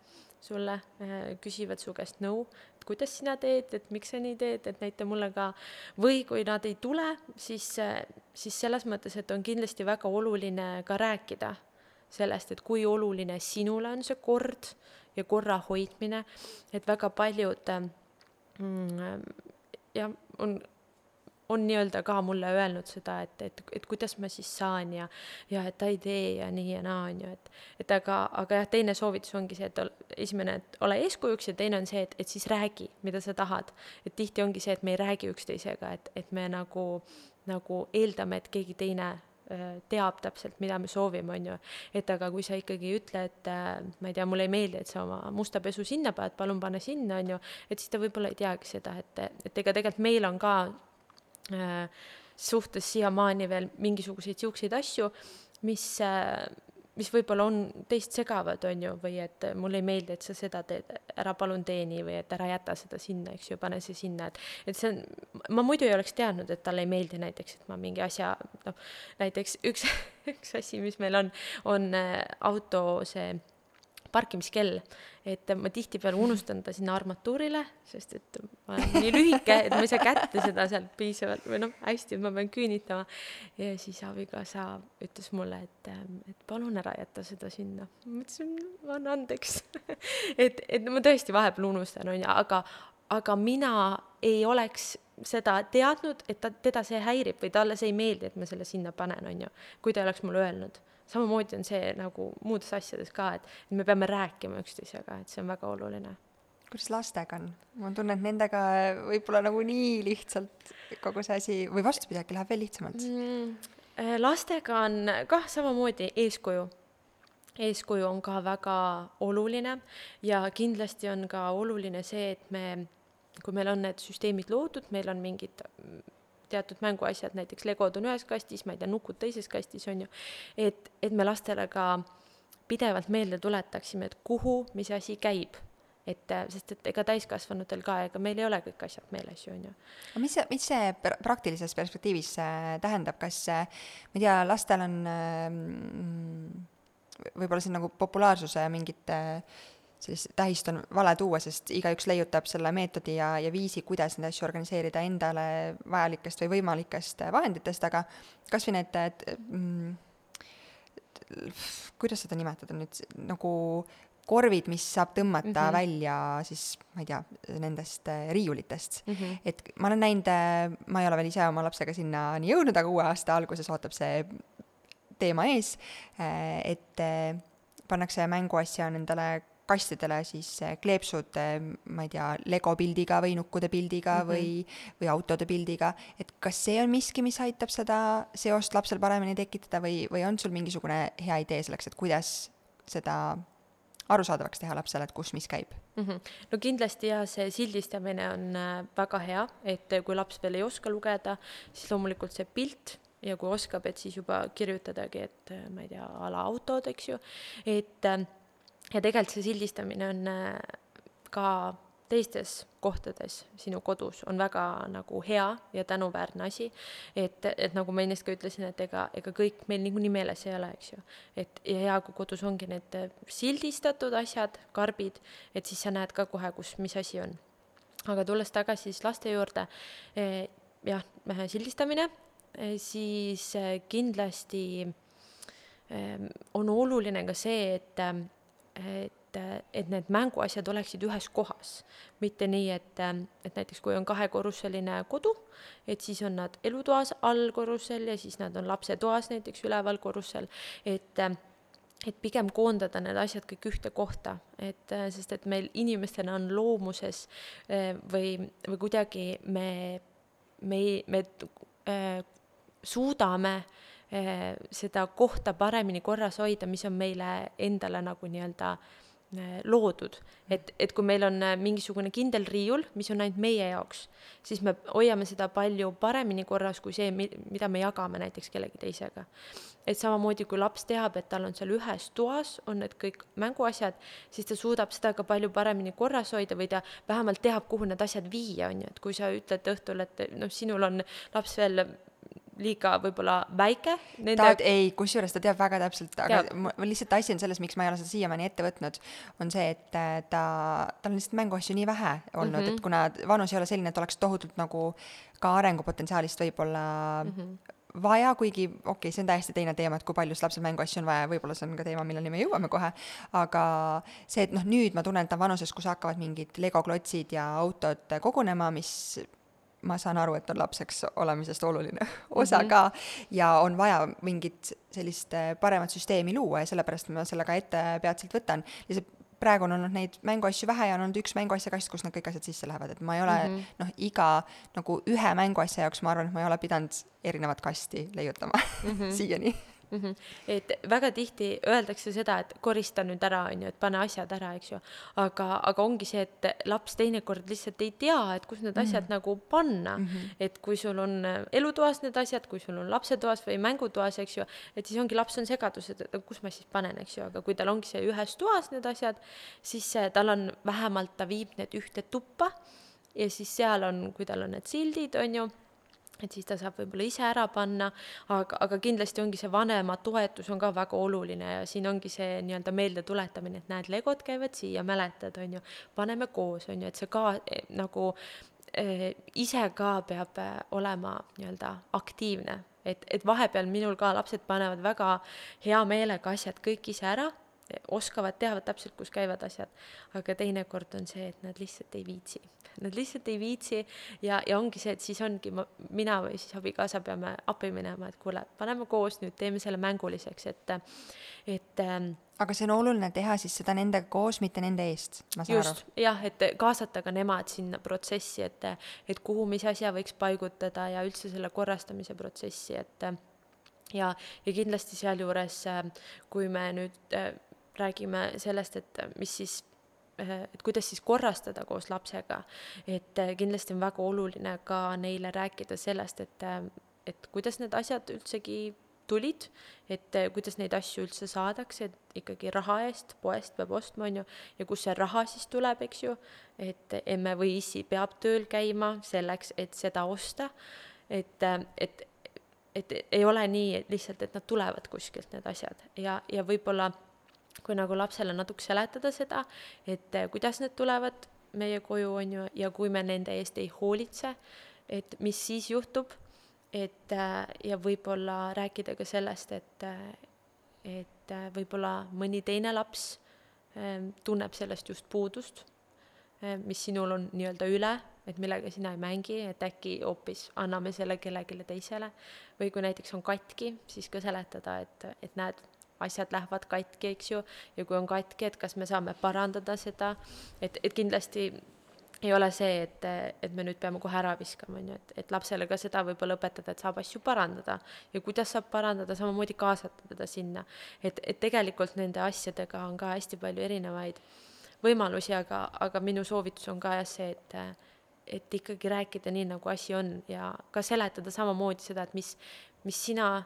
B: sulle, äh, küsivad su käest nõu, et kuidas sina teed, et miks sa nii teed, et näita mulle ka. või kui nad ei tule, siis, äh, siis selles mõttes, et on kindlasti väga oluline ka rääkida sellest, et kui oluline sinule on see kord ja korra hoidmine, et väga paljud äh, mm, jah, on on nii-öelda ka mulle öelnud seda, et, et, et kuidas ma siis saan ja, ja et ta ei tee ja nii ja naa, on ju, et, et aga, aga jah, teine soovitus ongi see, et ol, esimene, et ole eeskujuks ja teine on see, et, et siis räägi, mida sa tahad. et tihti ongi see, et me ei räägi üksteisega, et, et me nagu, nagu eeldame, et keegi teine äh, teab täpselt, mida me soovime, on ju. et aga kui sa ikkagi ei ütle, et äh, ma ei tea, mulle ei meeldi, et sa oma musta pesu sinna paned, palun pane sinna, on ju, et siis ta võib-olla ei teagi seda, et, et ega tegelikult meil on ka Äh, suhtes siiamaani veel mingisuguseid siukseid asju, mis, äh, mis võib-olla on teist segavad, on ju, või et mulle ei meeldi, et sa seda teed, ära palun tee nii või et ära jäta seda sinna, eks ju, pane see sinna, et, et see on, ma muidu ei oleks teadnud, et talle ei meeldi näiteks, et ma mingi asja, noh, näiteks üks, [laughs] üks asi, mis meil on, on äh, auto see parkimiskell, et ma tihtipeale unustan ta sinna armatuurile, sest et ma olen nii lühike, et ma ei saa kätte seda sealt piisavalt või noh, hästi, ma pean küünitama. ja siis abikaasa ütles mulle, et, et palun ära jäta seda sinna. ma ütlesin, ma annan andeks [laughs] et, et ma tõesti vahepeal unustan, on ju, aga, aga mina ei oleks seda teadnud, et ta, teda see häirib või talle see ei meeldi, et ma selle sinna panen, on ju, kui ta ei oleks mulle öelnud samamoodi on see nagu muudes asjades ka, et me peame rääkima üksteisega, et see on väga oluline
A: kuidas lastega on? ma tunnen, et nendega võib-olla nagu nii lihtsalt kogu see asi või vastupidi, äkki läheb veel lihtsamalt mm,?
B: Äh, lastega on kah samamoodi eeskuju. eeskuju on ka väga oluline ja kindlasti on ka oluline see, et me, kui meil on need süsteemid loodud, meil on mingid teatud mänguasjad, näiteks legod on ühes kastis, ma ei tea, nukud teises kastis, on ju, et, et me lastele ka pidevalt meelde tuletaksime, et kuhu mis asi käib. Et äh, sest, et ega täiskasvanutel ka, ega meil ei ole kõik asjad meeles ju, on ju.
A: aga mis see, mis see praktilises perspektiivis äh, tähendab, kas äh, ma ei tea, lastel on mm, võib-olla siin nagu populaarsuse mingit sellist tähist on vale tuua, sest igaüks leiutab selle meetodi ja, ja viisi, kuidas neid asju organiseerida endale vajalikest või võimalikest vahenditest, aga kas või need, et mm, kuidas seda nimetada nüüd, nagu korvid, mis saab tõmmata mm -hmm. välja siis, ma ei tea, nendest riiulitest mm. -hmm. et ma olen näinud, ma ei ole veel ise oma lapsega sinnani jõudnud, aga uue aasta alguses ootab see teema ees, et pannakse mänguasja nendele kastidele siis kleepsud, ma ei tea, Lego pildiga või nukkude pildiga mm -hmm. või, või autode pildiga, et kas see on miski, mis aitab seda seost lapsel paremini tekitada või, või on sul mingisugune hea idee selleks, et kuidas seda arusaadavaks teha lapsele, et kus mis käib
B: mm. -hmm. no kindlasti jah, see sildistamine on äh, väga hea, et äh, kui laps veel ei oska lugeda, siis loomulikult see pilt ja kui oskab, et siis juba kirjutadagi, et äh, ma ei tea, a la autod, eks ju, et ja tegelikult see sildistamine on ka teistes kohtades sinu kodus on väga nagu hea ja tänuväärne asi. et, et nagu ma ennist ka ütlesin, et ega, ega kõik meil niikuinii meeles ei ole, eks ju. et ja hea, kui kodus ongi need sildistatud asjad, karbid, et siis sa näed ka kohe, kus, mis asi on. aga tulles tagasi siis laste juurde eh,, jah, sildistamine eh,, siis eh, kindlasti on oluline ka see, et, et et, need mänguasjad oleksid ühes kohas. mitte nii, et, et näiteks kui on kahekorruseline kodu, et siis on nad elutoas allkorrusel ja siis nad on lapsetoas näiteks üleval korrusel, et et pigem koondada need asjad kõik ühte kohta, et sest et meil inimestena on loomuses või, või kuidagi me, me, me äh, suudame äh, seda kohta paremini korras hoida, mis on meile endale nagu nii-öelda Äh, loodud, et, et kui meil on äh, mingisugune kindel riiul, mis on ainult meie jaoks, siis me hoiame seda palju paremini korras kui see, mida me jagame näiteks kellegi teisega. et samamoodi, kui laps teab, et tal on seal ühes toas, on need kõik mänguasjad, siis ta suudab seda ka palju paremini korras hoida või ta vähemalt teab, kuhu need asjad viia, on ju, et kui sa ütled õhtul, et noh, sinul on laps veel liiga võib-olla väike
A: nende.... ta, ei, kusjuures ta teab väga täpselt, aga ma, lihtsalt asi on selles, miks ma ei ole seda siiamaani ette võtnud, on see, et äh, ta, tal on lihtsalt mänguasju nii vähe olnud mm, -hmm. et kuna vanus ei ole selline, et oleks tohutult nagu ka arengupotentsiaalist võib-olla mm -hmm vaja, kuigi okei okay,, see on täiesti teine teema, et kui palju lapsel mänguasju on vaja, võib-olla see on ka teema, milleni me jõuame kohe, aga see, et noh, nüüd ma tunnen, et ta on vanuses, kus hakkavad mingid legoklotsid ja autod kogunema, mis ma saan aru, et on lapseks olemisest oluline [laughs] osa mm -hmm. ka ja on vaja mingit sellist äh, paremat süsteemi luua ja sellepärast ma selle ka ette peatselt võtan. lihtsalt praegu on olnud neid mänguasju vähe ja on olnud üks mänguasjakast, kus need kõik asjad sisse lähevad, et ma ei ole mm -hmm. noh, iga nagu ühe mänguasja jaoks ma arvan, et ma ei ole pidanud erinevat kasti leiutama mm -hmm. [laughs] siiani
B: mm. -hmm. et väga tihti öeldakse seda, et korista nüüd ära, on ju, et pane asjad ära, eks ju. aga, aga ongi see, et laps teinekord lihtsalt ei tea, et kus need asjad mm -hmm. nagu panna mm. -hmm. et kui sul on elutoas need asjad, kui sul on lapsetoas või mängutoas, eks ju, et siis ongi, laps on segaduses, et kus ma siis panen, eks ju, aga kui tal ongi see ühes toas need asjad, siis tal on vähemalt, ta viib need ühte tuppa ja siis seal on, kui tal on need sildid, on ju et siis ta saab võib-olla ise ära panna, aga, aga kindlasti ongi see vanema toetus on ka väga oluline ja siin ongi see nii-öelda meeldetuletamine, et näed, legod käivad siia, mäletad, on ju, paneme koos, on ju, et see ka eh, nagu eh, ise ka peab eh, olema nii-öelda aktiivne, et, et vahepeal minul ka lapsed panevad väga hea meelega asjad kõik ise ära oskavad, teavad täpselt, kus käivad asjad, aga teinekord on see, et nad lihtsalt ei viitsi. Nad lihtsalt ei viitsi ja, ja ongi see, et siis ongi ma, mina või siis abikaasa peame appi minema, et kuule, paneme koos nüüd, teeme selle mänguliseks, et, et ähm,
A: aga see on oluline teha siis seda nendega koos, mitte nende eest, ma saan
B: just, aru? jah, et kaasata ka nemad sinna protsessi, et, et kuhu mis asja võiks paigutada ja üldse selle korrastamise protsessi, et ja, ja kindlasti sealjuures, kui me nüüd räägime sellest, et mis siis et kuidas siis korrastada koos lapsega, et kindlasti on väga oluline ka neile rääkida sellest, et, et kuidas need asjad üldsegi tulid, et kuidas neid asju üldse saadakse, et ikkagi raha eest poest peab ostma, on ju, ja kust see raha siis tuleb, eks ju, et emme või issi peab tööl käima selleks, et seda osta, et, et, et ei ole nii et lihtsalt, et nad tulevad kuskilt, need asjad, ja, ja võib-olla kui nagu lapsele natuke seletada seda, et eh, kuidas need tulevad meie koju, on ju, ja kui me nende eest ei hoolitse, et mis siis juhtub, et eh, ja võib-olla rääkida ka sellest, et, eh, et võib-olla mõni teine laps tunneb sellest just puudust, mis sinul on nii-öelda üle, et millega sina ei mängi, et äkki hoopis anname selle kellelegi teisele. või kui näiteks on katki, siis ka seletada, et, et näed, asjad lähevad katki, eks ju, ja kui on katki, et kas me saame parandada seda, et, et kindlasti ei ole see, et, et me nüüd peame kohe ära viskama, on ju, et, et lapsele ka seda võib-olla õpetada, et saab asju parandada ja kuidas saab parandada, samamoodi kaasata teda sinna. et, et tegelikult nende asjadega on ka hästi palju erinevaid võimalusi, aga, aga minu soovitus on ka jah see, et et ikkagi rääkida nii, nagu asi on ja ka seletada samamoodi seda, et mis, mis sina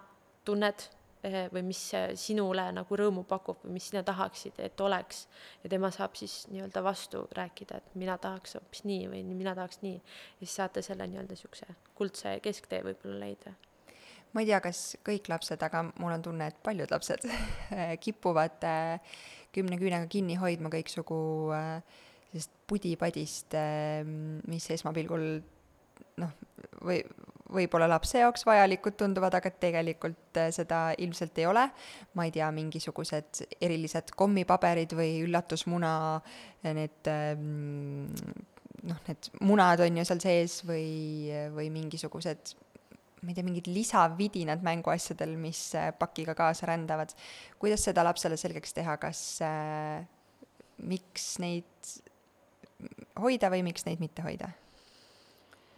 B: tunned või mis sinule nagu rõõmu pakub või mis sina tahaksid, et oleks. ja tema saab siis nii-öelda vastu rääkida, et mina tahaks hoopis nii või mina tahaks nii. ja siis saate selle nii-öelda niisuguse kuldse kesktee võib-olla leida.
A: ma ei tea, kas kõik lapsed, aga mul on tunne, et paljud lapsed [laughs] kipuvad äh, kümne küünega kinni hoidma kõiksugu äh, sellist pudi-padist, mis esmapilgul noh, või võib-olla lapse jaoks vajalikud tunduvad, aga tegelikult äh, seda ilmselt ei ole. ma ei tea, mingisugused erilised kommipaberid või üllatusmuna, äh, need ähm, noh, need munad on ju seal sees või, või mingisugused ma ei tea, mingid lisavidinad mänguasjadel, mis äh, pakiga kaasa rändavad. kuidas seda lapsele selgeks teha, kas äh,, miks neid hoida või miks neid mitte hoida?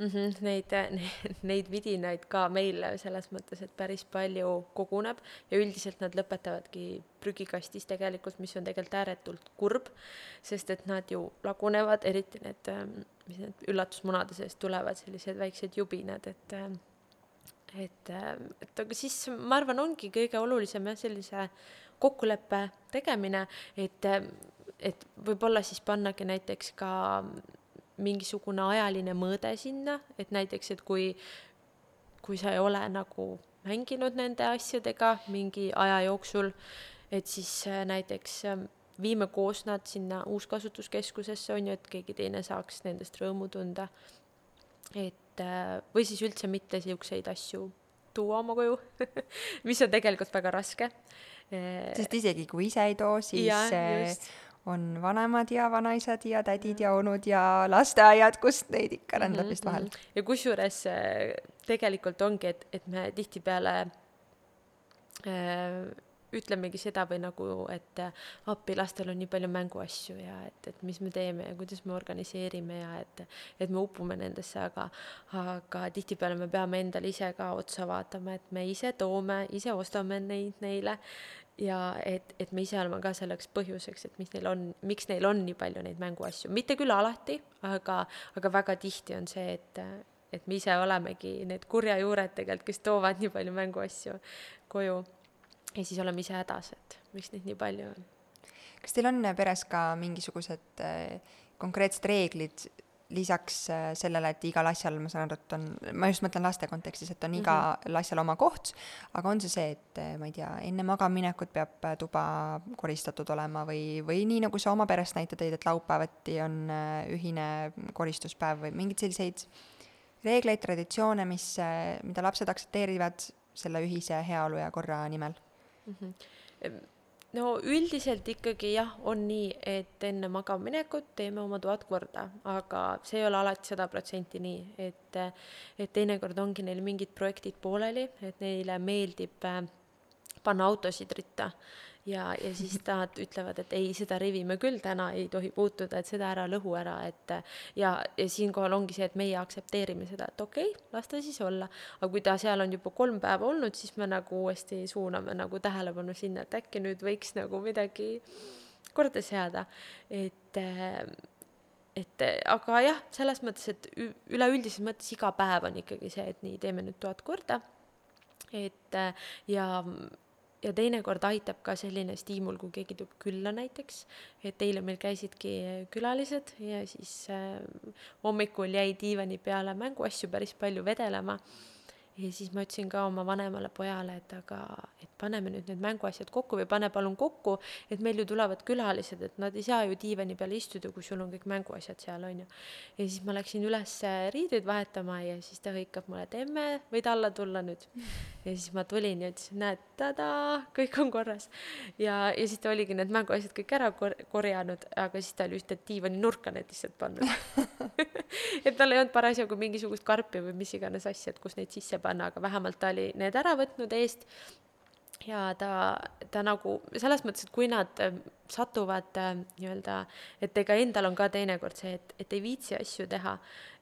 B: Mm. -hmm, neid, [laughs] neid vidinaid ka meil selles mõttes, et päris palju koguneb ja üldiselt nad lõpetavadki prügikastis tegelikult, mis on tegelikult ääretult kurb, sest et nad ju lagunevad, eriti need, ähm, mis need üllatusmunade seest tulevad, sellised väiksed jubinad, et ähm, et, ähm, et aga siis ma arvan, ongi kõige olulisem jah, sellise kokkuleppe tegemine, et, et võib-olla siis pannagi näiteks ka mingisugune ajaline mõõde sinna, et näiteks, et kui, kui sa ei ole nagu mänginud nende asjadega mingi aja jooksul, et siis äh, näiteks äh, viime koos nad sinna uuskasutuskeskusesse, on ju, et keegi teine saaks nendest rõõmu tunda. et äh, või siis üldse mitte niisuguseid asju tuua oma koju [laughs] mis on tegelikult väga raske.
A: sest isegi kui ise ei too, siis ja, on vanemad ja vanaisad ja tädid ja onud ja lasteaiad, kust neid ikka rändab vist vahel.
B: Mhm, ja kusjuures äh, tegelikult ongi, et, et me tihtipeale äh, ütlemegi seda või nagu, et äh, appi, lastel on nii palju mänguasju ja et, et mis me teeme ja kuidas me organiseerime ja et, et me upume nendesse, aga, aga tihtipeale me peame endale ise ka otsa vaatama, et me ise toome, ise ostame neid neile ja et, et me ise oleme ka selleks põhjuseks, et mis neil on, miks neil on nii palju neid mänguasju, mitte küll alati, aga, aga väga tihti on see, et, et me ise olemegi need kurjajuured tegelikult, kes toovad nii palju mänguasju koju. ja siis oleme ise hädas, et miks neid nii palju on.
A: kas teil on peres ka mingisugused äh, konkreetsed reeglid lisaks äh, sellele, et igal asjal, ma saan aru, et on, ma just mõtlen laste kontekstis, et on iga mm -hmm. asjal oma koht, aga on see see, et äh, ma ei tea, enne magamaminekut peab äh, tuba koristatud olema või, või nii, nagu sa oma perest näite tõid, et laupäevati on ühine koristuspäev või mingeid selliseid reegleid, traditsioone, mis, mida lapsed aktsepteerivad selle ühise heaolu ja korra nimel mm?
B: -hmm no üldiselt ikkagi jah, on nii, et enne magama minekut teeme oma toad korda, aga see ei ole alati sada protsenti nii, et, et teinekord ongi neil mingid projektid pooleli, et neile meeldib äh, panna autosid ritta ja, ja siis nad ütlevad, et ei, seda rivi me küll täna ei tohi puutuda, et seda ära lõhu ära, et ja, ja siinkohal ongi see, et meie aktsepteerime seda, et okei okay,, las ta siis olla. aga kui ta seal on juba kolm päeva olnud, siis me nagu uuesti suuname nagu tähelepanu sinna, et äkki nüüd võiks nagu midagi korda seada, et et aga jah, selles mõttes, et üleüldises mõttes iga päev on ikkagi see, et nii, teeme nüüd toad korda. et ja ja teinekord aitab ka selline stiimul, kui keegi tuleb külla näiteks, et eile meil käisidki külalised ja siis äh, hommikul jäi diivani peale mänguasju päris palju vedelema ja siis ma ütlesin ka oma vanemale pojale, et aga, et paneme nüüd need mänguasjad kokku või pane palun kokku, et meil ju tulevad külalised, et nad ei saa ju diivani peal istuda, kui sul on kõik mänguasjad seal, on ju. ja siis ma läksin üles riideid vahetama ja siis ta hõikab mulle, et emme, võid alla tulla nüüd. ja siis ma tulin ja ütlesin, näed, tadaa, kõik on korras. ja, ja siis ta oligi need mänguasjad kõik ära kor-, korjanud, aga siis ta oli ühte diivani nurka need lihtsalt pannud [laughs] [laughs] et tal ei olnud parasjagu mingisugust karpi või mis iganes asja, et kus neid sisse panna, aga vähemalt ta oli need ära võtnud eest. Ja ta, ta nagu selles mõttes, et kui nad äh, satuvad äh, nii-öelda, et ega endal on ka teinekord see, et, et ei viitsi asju teha.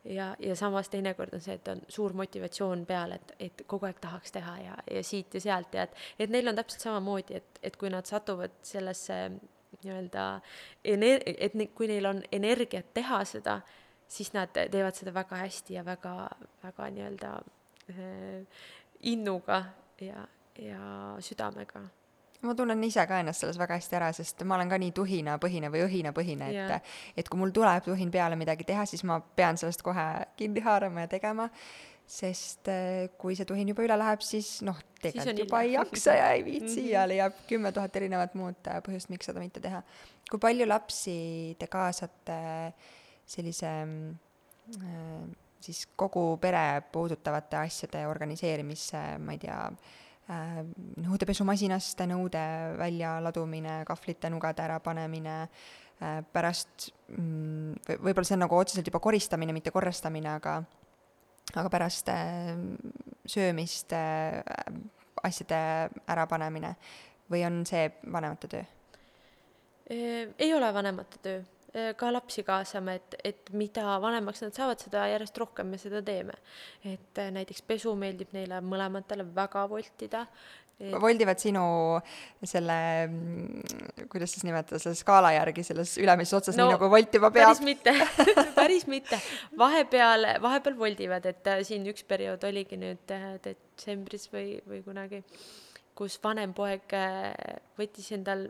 B: Ja, ja samas teinekord on see, et on suur motivatsioon peal, et, et kogu aeg tahaks teha ja, ja siit ja sealt ja et, et neil on täpselt samamoodi, et, et kui nad satuvad sellesse nii-öelda ener-, et ne, kui neil on energiat teha seda, siis nad teevad seda väga hästi ja väga, väga nii-öelda Äh, innuga ja, ja südamega
A: ma tunnen ise ka ennast selles väga hästi ära, sest ma olen ka nii tuhinapõhine või õhinapõhine, et, et kui mul tuleb tuhin peale midagi teha, siis ma pean sellest kohe kinni haarama ja tegema, sest äh, kui see tuhin juba üle läheb, siis noh, tegelikult juba ei jaksa ja ei viitsi mm -hmm. ja leiab kümme tuhat erinevat muud äh, põhjust, miks seda mitte teha. kui palju lapsi te kaasate sellise äh, siis kogu pere puudutavate asjade organiseerimisse, ma ei tea äh,, nõudepesumasinast nõude väljaladumine, kahvlite nugade ärapanemine äh,, pärast mm, võib-olla see on nagu otseselt juba koristamine, mitte korrastamine, aga aga pärast söömist asjade ärapanemine või on see vanemate töö?
B: ei ole vanemate töö ka lapsi kaasame, et, et mida vanemaks nad saavad, seda järjest rohkem me seda teeme. et äh, näiteks pesu meeldib neile mõlematele väga voltida
A: et.... voldivad sinu selle, mm, kuidas siis nimetada, selle skaala järgi selles ülemises otsas no,, nii nagu voltima peab?
B: päris mitte [laughs] päris mitte. vahepeal, vahepeal voldivad, et äh, siin üks periood oligi nüüd detsembris või, või kunagi, kus vanem poeg võttis endal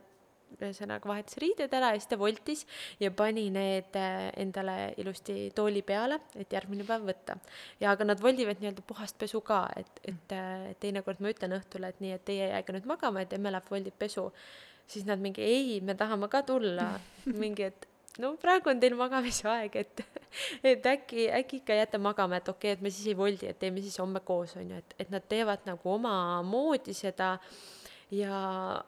B: ühesõnaga vahetas riided ära ja siis ta voltis ja pani need äh, endale ilusti tooli peale, et järgmine päev võtta. ja aga nad voldivad nii-öelda puhast pesu ka, et, et äh, teinekord ma ütlen õhtule, et nii, et teie jääge nüüd magama, et emme läheb voldib pesu. siis nad mingi ei, me tahame ka tulla, [laughs] mingi, et no praegu on teil magamise aeg, et, [laughs] et äkki, äkki ikka jääte magama, et okei okay,, et me siis ei voldi, et teeme siis homme koos, on ju, et, et nad teevad nagu omamoodi seda ja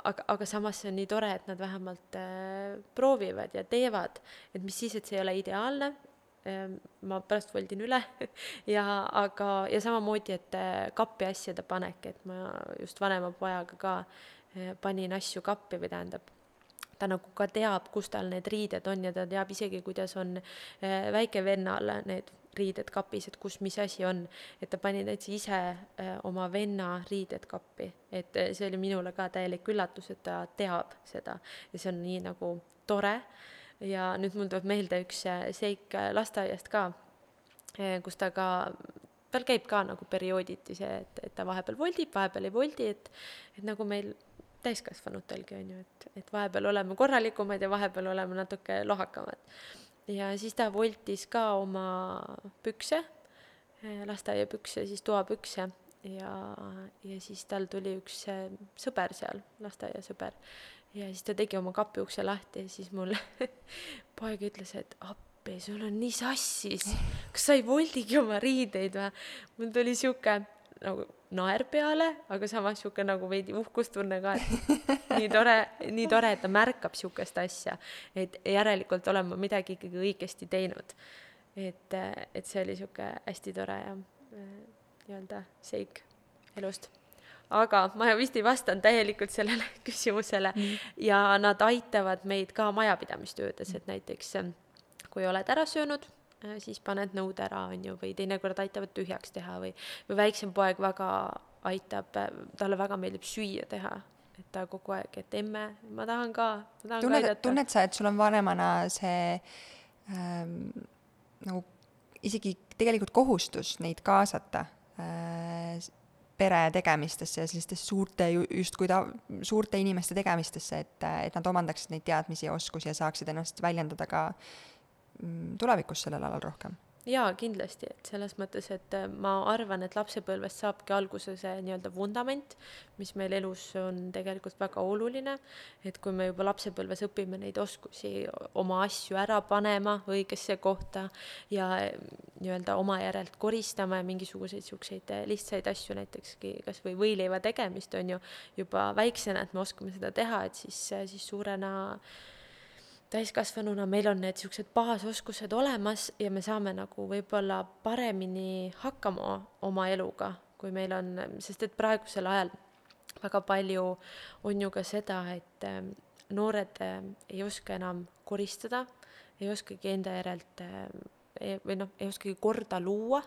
B: aga, aga samas see on nii tore, et nad vähemalt äh, proovivad ja teevad, et mis siis, et see ei ole ideaalne. Äh,, ma pärast voldin üle. [laughs] Ja aga, ja samamoodi, et äh, kappi asjade panek, et ma just vanema pojaga ka äh, panin asju kappi või tähendab ta nagu ka teab, kus tal need riided on ja ta teab isegi, kuidas on äh, väikevennal need riided kapis, et kus mis asi on. et ta pani täitsa ise äh, oma venna riided kappi, et äh, see oli minule ka täielik üllatus, et ta teab seda ja see on nii nagu tore. ja nüüd mul tuleb meelde üks äh, seik lasteaiast ka, kus ta ka tal käib ka nagu periooditi see, et, et ta vahepeal voldib, vahepeal ei voldi, et, et nagu meil täiskasvanutelgi on ju, et, et vahepeal oleme korralikumad ja vahepeal oleme natuke lohakamad ja siis ta voltis ka oma pükse, eh, lasteaiapükse, siis toapükse ja, ja siis tal tuli üks eh, sõber seal, lasteaiasõber. ja siis ta tegi oma kapi ukse lahti ja siis mul [laughs] poeg ütles, et appi, sul on nii sassis, kas sa ei voldigi oma riideid või? mul tuli sihuke nagu naer peale, aga samas niisugune nagu veidi uhkustunne ka, et nii tore, nii tore, et ta märkab niisugust asja. et järelikult olen ma midagi ikkagi õigesti teinud. et, et see oli niisugune hästi tore ja nii-öelda seik elust aga ma vist ei vastanud täielikult sellele [laughs] küsimusele mm. ja nad aitavad meid ka majapidamistöödes, et näiteks kui oled ära söönud, siis paned nõud ära, on ju, või teinekord aitavad tühjaks teha või, või väiksem poeg väga aitab, talle väga meeldib süüa teha, et ta kogu aeg, et emme, ma tahan ka, ma tahan
A: tunned,
B: ka aidata.
A: tunned sa, et sul on vanemana see ähm, nagu isegi tegelikult kohustus neid kaasata äh, pere tegemistesse ja sellistesse suurte, justkui ta, suurte inimeste tegemistesse, et, et nad omandaksid neid teadmisi ja oskusi ja saaksid ennast väljendada ka mm, tulevikus sellel alal rohkem.
B: Jaa, kindlasti, et selles mõttes, et äh, ma arvan, et lapsepõlvest saabki alguse see nii-öelda vundament, mis meil elus on tegelikult väga oluline, et kui me juba lapsepõlves õpime neid oskusi oma asju ära panema õigesse kohta ja äh, nii-öelda oma järelt koristama ja mingisuguseid niisuguseid äh, lihtsaid asju, näitekski kas või võileiva tegemist, on ju, juba väiksena, et me oskame seda teha, et siis, siis suurena äh, täiskasvanuna meil on need niisugused baasoskused olemas ja me saame nagu võib-olla paremini hakkama oma eluga, kui meil on, sest et praegusel ajal väga palju on ju ka seda, et ähm, noored ähm, ei oska enam koristada, ei oskagi enda järelt ähm, e-, või noh, ei oskagi korda luua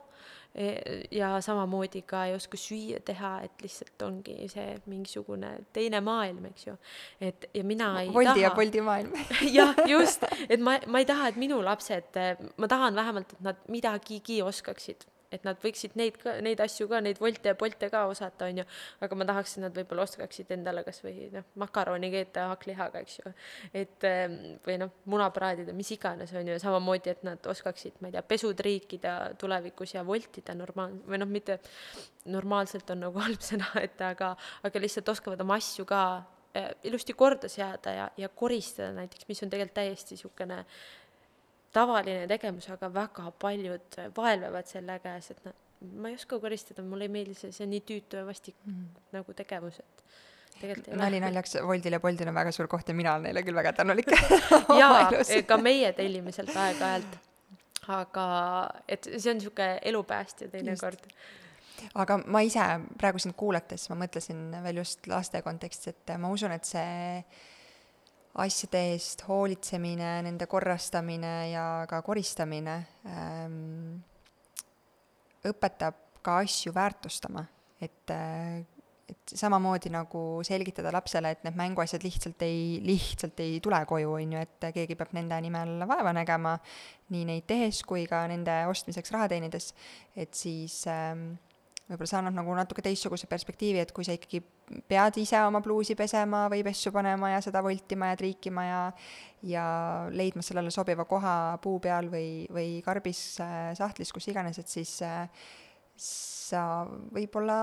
B: E, ja samamoodi ka ei oska süüa teha, et lihtsalt ongi see mingisugune teine maailm, eks ju. et ja mina ei
A: Woldi
B: taha.
A: ja Boldi maailm [laughs]
B: jah, just, et ma, ma ei taha, et minu lapsed, ma tahan vähemalt, et nad midagigi oskaksid et nad võiksid neid ka, neid asju ka, neid volte ja polte ka osata, on ju, aga ma tahaks, et nad võib-olla oskaksid endale kas või noh, makaroni keeta hakklihaga, eks ju. et ehm, või noh, muna praadida, mis iganes, on ju, samamoodi, et nad oskaksid, ma ei tea, pesud riikida tulevikus ja voltida normaal-, või noh, mitte normaalselt on nagu [laughs] halb sõna, et aga, aga lihtsalt oskavad oma asju ka eh, ilusti korda seada ja, ja koristada näiteks, mis on tegelikult täiesti niisugune tavaline tegevus, aga väga paljud vaevlevad selle käes, et noh, ma ei oska koristada, mulle ei meeldi see, see on nii tüütu ja vastik mm nagu tegevus, et
A: nali naljaks, Woldil ja Boltil on väga suur koht ja mina olen neile küll väga tänulik [laughs]
B: jaa, ka meie tellime sealt aeg-ajalt. aga et see on niisugune elupäästja teinekord.
A: Aga ma ise praegu sind kuulates, ma mõtlesin veel just laste kontekstis, et ma usun, et see asjade eest hoolitsemine, nende korrastamine ja ka koristamine ähm, õpetab ka asju väärtustama, et äh, et samamoodi nagu selgitada lapsele, et need mänguasjad lihtsalt ei, lihtsalt ei tule koju, on ju, et keegi peab nende nimel vaeva nägema, nii neid tehes kui ka nende ostmiseks raha teenides, et siis ähm, võib-olla see annab nagu natuke teistsuguse perspektiivi, et kui sa ikkagi pead ise oma pluusi pesema või pessu panema ja seda voltima ja triikima ja ja leidma sellele sobiva koha puu peal või, või karbis äh, sahtlis, kus iganes, et siis äh, sa võib-olla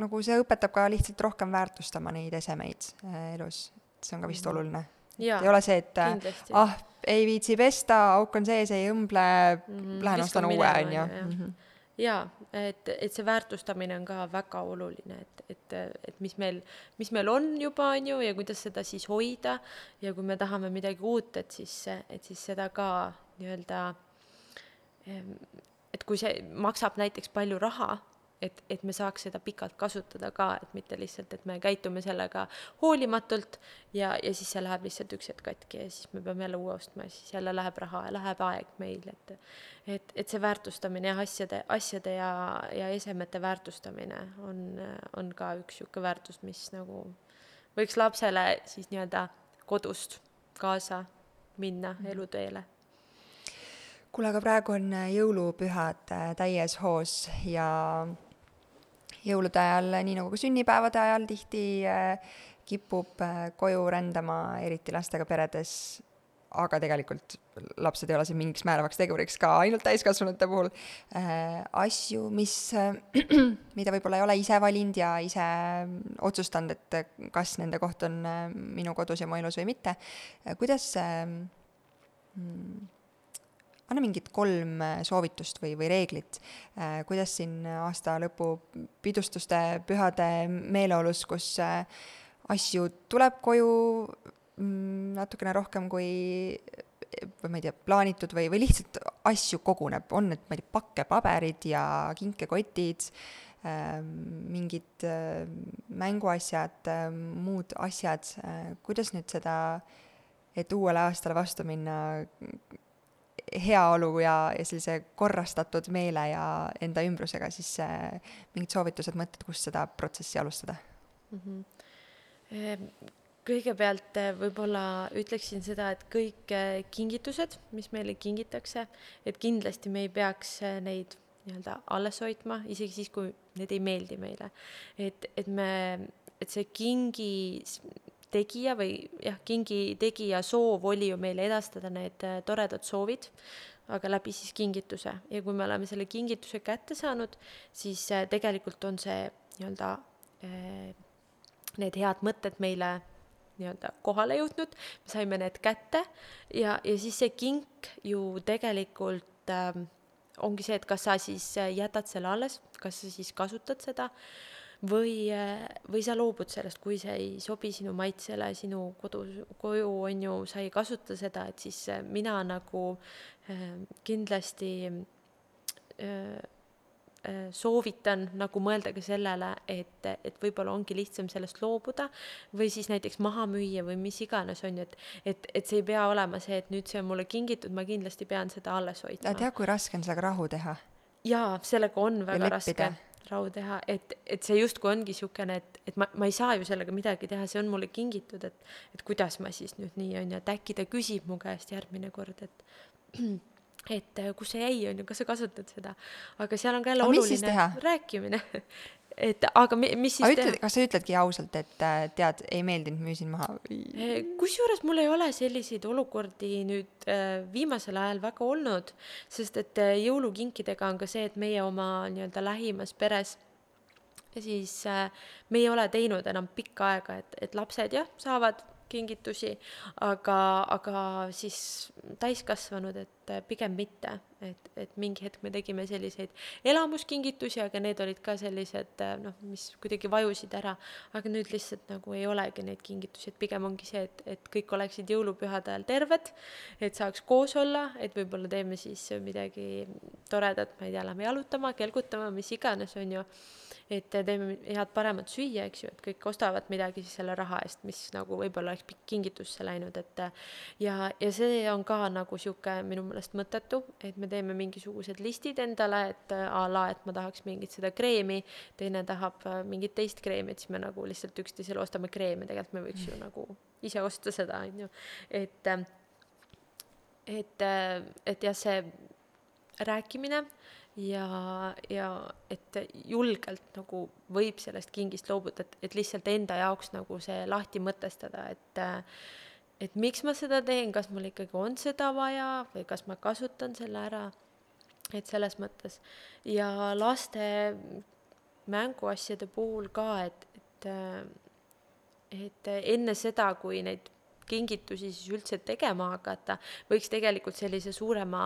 A: nagu see õpetab ka lihtsalt rohkem väärtustama neid esemeid äh, elus, see on ka vist mhm. oluline. ei ole see, et kindlasti. ah, ei viitsi pesta, auk on sees, ei õmble mm, -hmm, lähen ostan uue, on ju
B: jaa, et, et see väärtustamine on ka väga oluline, et, et, et mis meil, mis meil on juba, on ju, ja kuidas seda siis hoida. Ja kui me tahame midagi uut, et siis, et siis seda ka nii-öelda, et kui see maksab näiteks palju raha, et, et me saaks seda pikalt kasutada ka, et mitte lihtsalt, et me käitume sellega hoolimatult ja, ja siis see läheb lihtsalt üks hetk katki ja siis me peame jälle uue ostma ja siis jälle läheb raha ja läheb aeg meil, et et, et see väärtustamine jah, asjade, asjade ja, ja esemete väärtustamine on, on ka üks niisugune väärtus, mis nagu võiks lapsele siis nii-öelda kodust kaasa minna mm. eluteele
A: kuule, aga praegu on jõulupühad äh, täies hoos ja jõulude ajal, nii nagu ka sünnipäevade ajal tihti äh, kipub äh, koju rändama, eriti lastega peredes, aga tegelikult lapsed ei ole siin mingiks määravaks teguriks ka ainult täiskasvanute puhul äh,, asju, mis äh,, [clears throat] mida võib-olla ei ole ise valinud ja ise otsustanud, et kas nende koht on äh, minu kodus ja mu elus või mitte äh,. kuidas äh, anna mingid kolm äh, soovitust või, või reeglit, äh, kuidas siin aasta lõpu pidustuste, pühade meeleolus, kus äh, asju tuleb koju mm, natukene rohkem kui või ma ei tea, plaanitud või, või lihtsalt asju koguneb, on need, ma ei tea, pakkepaberid ja kinkekotid, mingid mänguasjad, muud asjad, kuidas nüüd seda, et uuele aastale vastu minna heaolu ja, ja sellise korrastatud meele ja enda ümbrusega, siis äh, mingid soovitused, mõtted, kust seda protsessi alustada mm?
B: -hmm. kõigepealt äh, võib-olla ütleksin seda, et kõik kingitused, mis meile kingitakse, et kindlasti me ei peaks neid nii-öelda alles hoidma, isegi siis, kui need ei meeldi meile. et, et me, et see kingi tegija või jah, kingi tegija soov oli ju meile edastada need äh, toredad soovid, aga läbi siis kingituse. Ja kui me oleme selle kingituse kätte saanud, siis äh, tegelikult on see nii-öelda äh, need head mõtted meile nii-öelda kohale jõudnud, me saime need kätte ja, ja siis see kink ju tegelikult äh, ongi see, et kas sa siis jätad selle alles, kas sa siis kasutad seda või, või sa loobud sellest, kui see ei sobi sinu maitsele, sinu kodus, koju on ju, sa ei kasuta seda, et siis mina nagu äh, kindlasti äh, äh, soovitan nagu mõelda ka sellele, et, et võib-olla ongi lihtsam sellest loobuda või siis näiteks maha müüa või mis iganes, on ju, et, et, et see ei pea olema see, et nüüd see on mulle kingitud, ma kindlasti pean seda alles hoidma.
A: tead, kui raske on sellega rahu teha?
B: jaa, sellega on väga raske rahu teha, et, et see justkui ongi niisugune, et, et ma, ma ei saa ju sellega midagi teha, see on mulle kingitud, et, et kuidas ma siis nüüd nii on ju, et äkki ta küsib mu käest järgmine kord, et [clears throat] et kus see jäi, on ju, kas sa kasutad seda. aga seal on ka jälle oluline rääkimine [laughs] et aga mi, mis siis
A: aga ütled, kas sa ütledki ausalt, et äh, tead, ei meeldinud, müüsin maha?
B: Eh, kusjuures mul ei ole selliseid olukordi nüüd äh, viimasel ajal väga olnud, sest et äh, jõulukinkidega on ka see, et meie oma nii-öelda lähimas peres ja siis me ei ole teinud enam pikka aega, et, et lapsed jah, saavad kingitusi, aga, aga siis täiskasvanud, et pigem mitte. et, et mingi hetk me tegime selliseid elamuskingitusi, aga need olid ka sellised noh, mis kuidagi vajusid ära, aga nüüd lihtsalt nagu ei olegi neid kingitusi, et pigem ongi see, et, et kõik oleksid jõulupühade ajal terved, et saaks koos olla, et võib-olla teeme siis midagi toredat, ma ei tea, lähme jalutama, kelgutama, mis iganes, on ju et teeme head paremat süüa, eks ju, et kõik ostavad midagi siis selle raha eest, mis nagu võib-olla oleks pikk kingitusse läinud, et ja, ja see on ka nagu sihuke minu meelest mõttetu, et me teeme mingisugused listid endale, et a la, et ma tahaks mingit seda kreemi, teine tahab äh, mingit teist kreemi, et siis me nagu lihtsalt üksteisele ostame kreemi, tegelikult me võiks ju nagu ise osta seda, on ju, et et, et jah, see rääkimine ja, ja et julgelt nagu võib sellest kingist loobuda, et, et lihtsalt enda jaoks nagu see lahti mõtestada, et et miks ma seda teen, kas mul ikkagi on seda vaja või kas ma kasutan selle ära, et selles mõttes. ja laste mänguasjade puhul ka, et, et et enne seda, kui neid kingitusi siis üldse tegema hakata, võiks tegelikult sellise suurema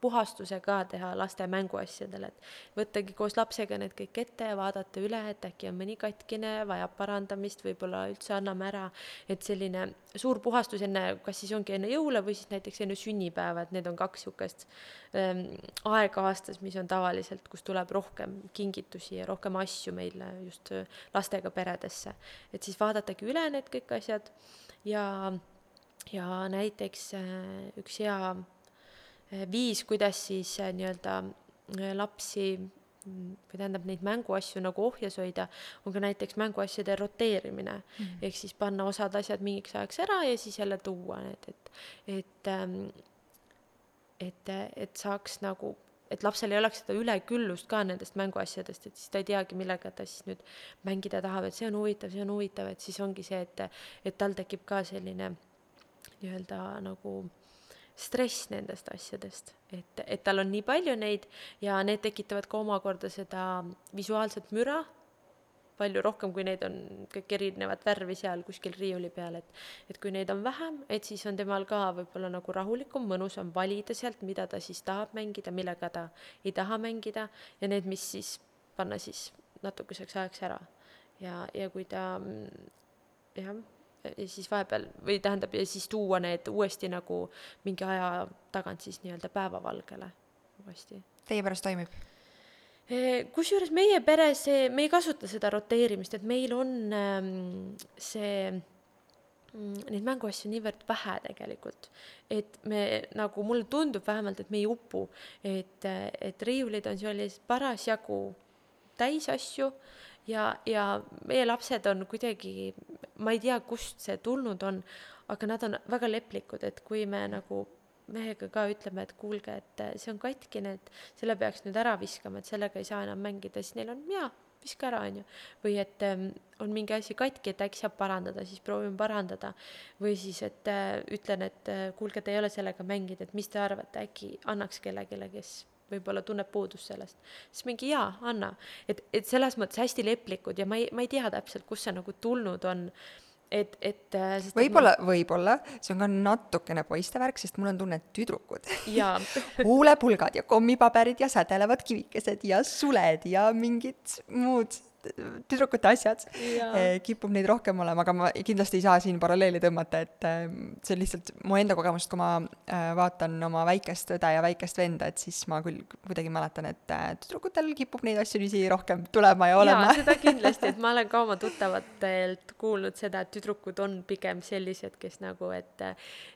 B: puhastuse ka teha laste mänguasjadel, et võttagi koos lapsega need kõik ette ja vaadata üle, et äkki on mõni katkine, vajab parandamist, võib-olla üldse anname ära, et selline suur puhastus enne, kas siis ongi enne jõule või siis näiteks enne sünnipäeva, et need on kaks niisugust ähm, aega aastas, mis on tavaliselt, kus tuleb rohkem kingitusi ja rohkem asju meil just lastega peredesse. et siis vaadatagi üle need kõik asjad ja, ja näiteks äh, üks hea äh, viis, kuidas siis äh, nii-öelda lapsi mm, või tähendab neid mänguasju nagu ohjes hoida, on ka näiteks mänguasjade roteerimine mm. -hmm. ehk siis panna osad asjad mingiks ajaks ära ja siis jälle tuua need, et, et, ähm, et, et saaks nagu et lapsel ei oleks seda üleküllust ka nendest mänguasjadest, et siis ta ei teagi, millega ta siis nüüd mängida tahab, et see on huvitav, see on huvitav, et siis ongi see, et, et tal tekib ka selline nii-öelda nagu stress nendest asjadest, et, et tal on nii palju neid ja need tekitavad ka omakorda seda visuaalset müra palju rohkem, kui neid on kõik erinevat värvi seal kuskil riiuli peal, et et kui neid on vähem, et siis on temal ka võib-olla nagu rahulikum, mõnusam valida sealt, mida ta siis tahab mängida, millega ta ei taha mängida ja need, mis siis panna siis natukeseks ajaks ära. ja, ja kui ta jah, ja siis vahepeal või tähendab, ja siis tuua need uuesti nagu mingi aja tagant siis nii-öelda päevavalgele uuesti.
A: Teie pärast toimib?
B: Kusjuures meie peres, me ei kasuta seda roteerimist, et meil on ähm, see mm, neid mänguasju niivõrd vähe tegelikult, et me nagu mulle tundub vähemalt, et me ei upu, et, et riiulid on sellised parasjagu täis asju ja, ja meie lapsed on kuidagi, ma ei tea, kust see tulnud on, aga nad on väga leplikud, et kui me nagu mehega ka ütleme, et kuulge, et see on katkine, et selle peaks nüüd ära viskama, et sellega ei saa enam mängida, siis neil on jaa, viska ära, on ju. või et ähm, on mingi asi katki, et äkki saab parandada, siis proovime parandada. või siis, et äh, ütlen, et äh, kuulge, te ei ole sellega mänginud, et mis te arvate, äkki annaks kellelegi, kes võib-olla tunneb puudust sellest. siis mingi jaa, anna. et, et selles mõttes hästi leplikud ja ma ei, ma ei tea täpselt, kust see nagu tulnud on et, et
A: äh, võib-olla võib-olla. See on ka natukene poiste värk, sest mul on tunne, et tüdrukud [laughs] huulepulgad ja kommipaberid ja sädelevad kivikesed ja suled ja mingid muud tüdrukute asjad, eh, kipub neid rohkem olema, aga ma kindlasti ei saa siin paralleeli tõmmata, et eh, see on lihtsalt mu enda kogemust, kui ma eh, vaatan oma väikest õde ja väikest venda, et siis ma küll kuidagi mäletan, et tüdrukutel kipub neid asju niiviisi rohkem tulema ja olema.
B: seda [laughs] kindlasti, et ma olen ka oma tuttavatelt kuulnud seda, et tüdrukud on pigem sellised, kes nagu, et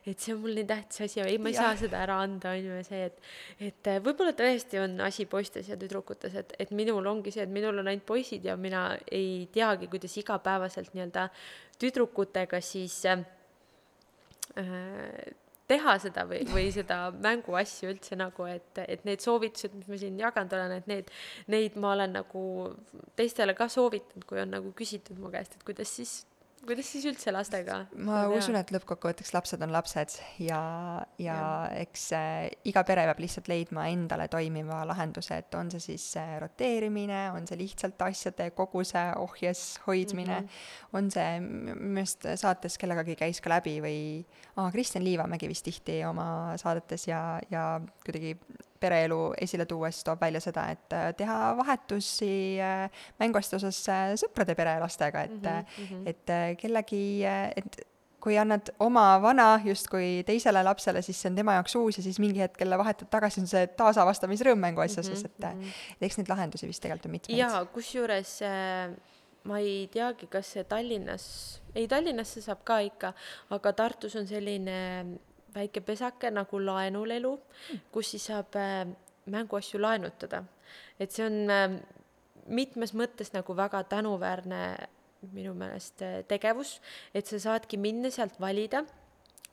B: et see on mul nii tähtis asi, ei, ma ei ja. saa seda ära anda, on ju, ja see, et et võib-olla tõesti on asi poistes ja tüdrukutes, et, et minul ongi see, et minul on ainult poisid ja mina ei teagi, kuidas igapäevaselt nii-öelda tüdrukutega siis äh, teha seda või, või seda mänguasju üldse nagu, et, et need soovitused, mis ma siin jaganud olen, et need, neid ma olen nagu teistele ka soovitanud, kui on nagu küsitud mu käest, et kuidas siis kuidas siis üldse lastega?
A: ma usun, et lõppkokkuvõtteks lapsed on lapsed ja, ja, ja. eks äh, iga pere peab lihtsalt leidma endale toimiva lahenduse, et on see siis äh, roteerimine, on see lihtsalt asjade koguse ohjes hoidmine mm, -hmm. on see, minu meelest saates kellegagi käis ka läbi või aa, Kristjan Liivamägi vist tihti oma saadetes ja, ja kuidagi pereelu esile tuues toob välja seda, et äh, teha vahetusi äh, mänguasjade osas äh, sõprade perelastega, et mm, -hmm. et kellegi, et kui annad oma vana justkui teisele lapsele, siis see on tema jaoks uus ja siis mingi hetk jälle vahetad tagasi, on see taasavastamisrõõm mänguasjades mm, -hmm. et, et eks neid lahendusi vist tegelikult on mitmeid.
B: jaa, kusjuures ma ei teagi, kas see Tallinnas, ei Tallinnas see saab ka ikka, aga Tartus on selline väike pesake nagu laenulelu kus siis saab äh, mänguasju laenutada. et see on äh, mitmes mõttes nagu väga tänuväärne minu meelest äh, tegevus, et sa saadki minna sealt valida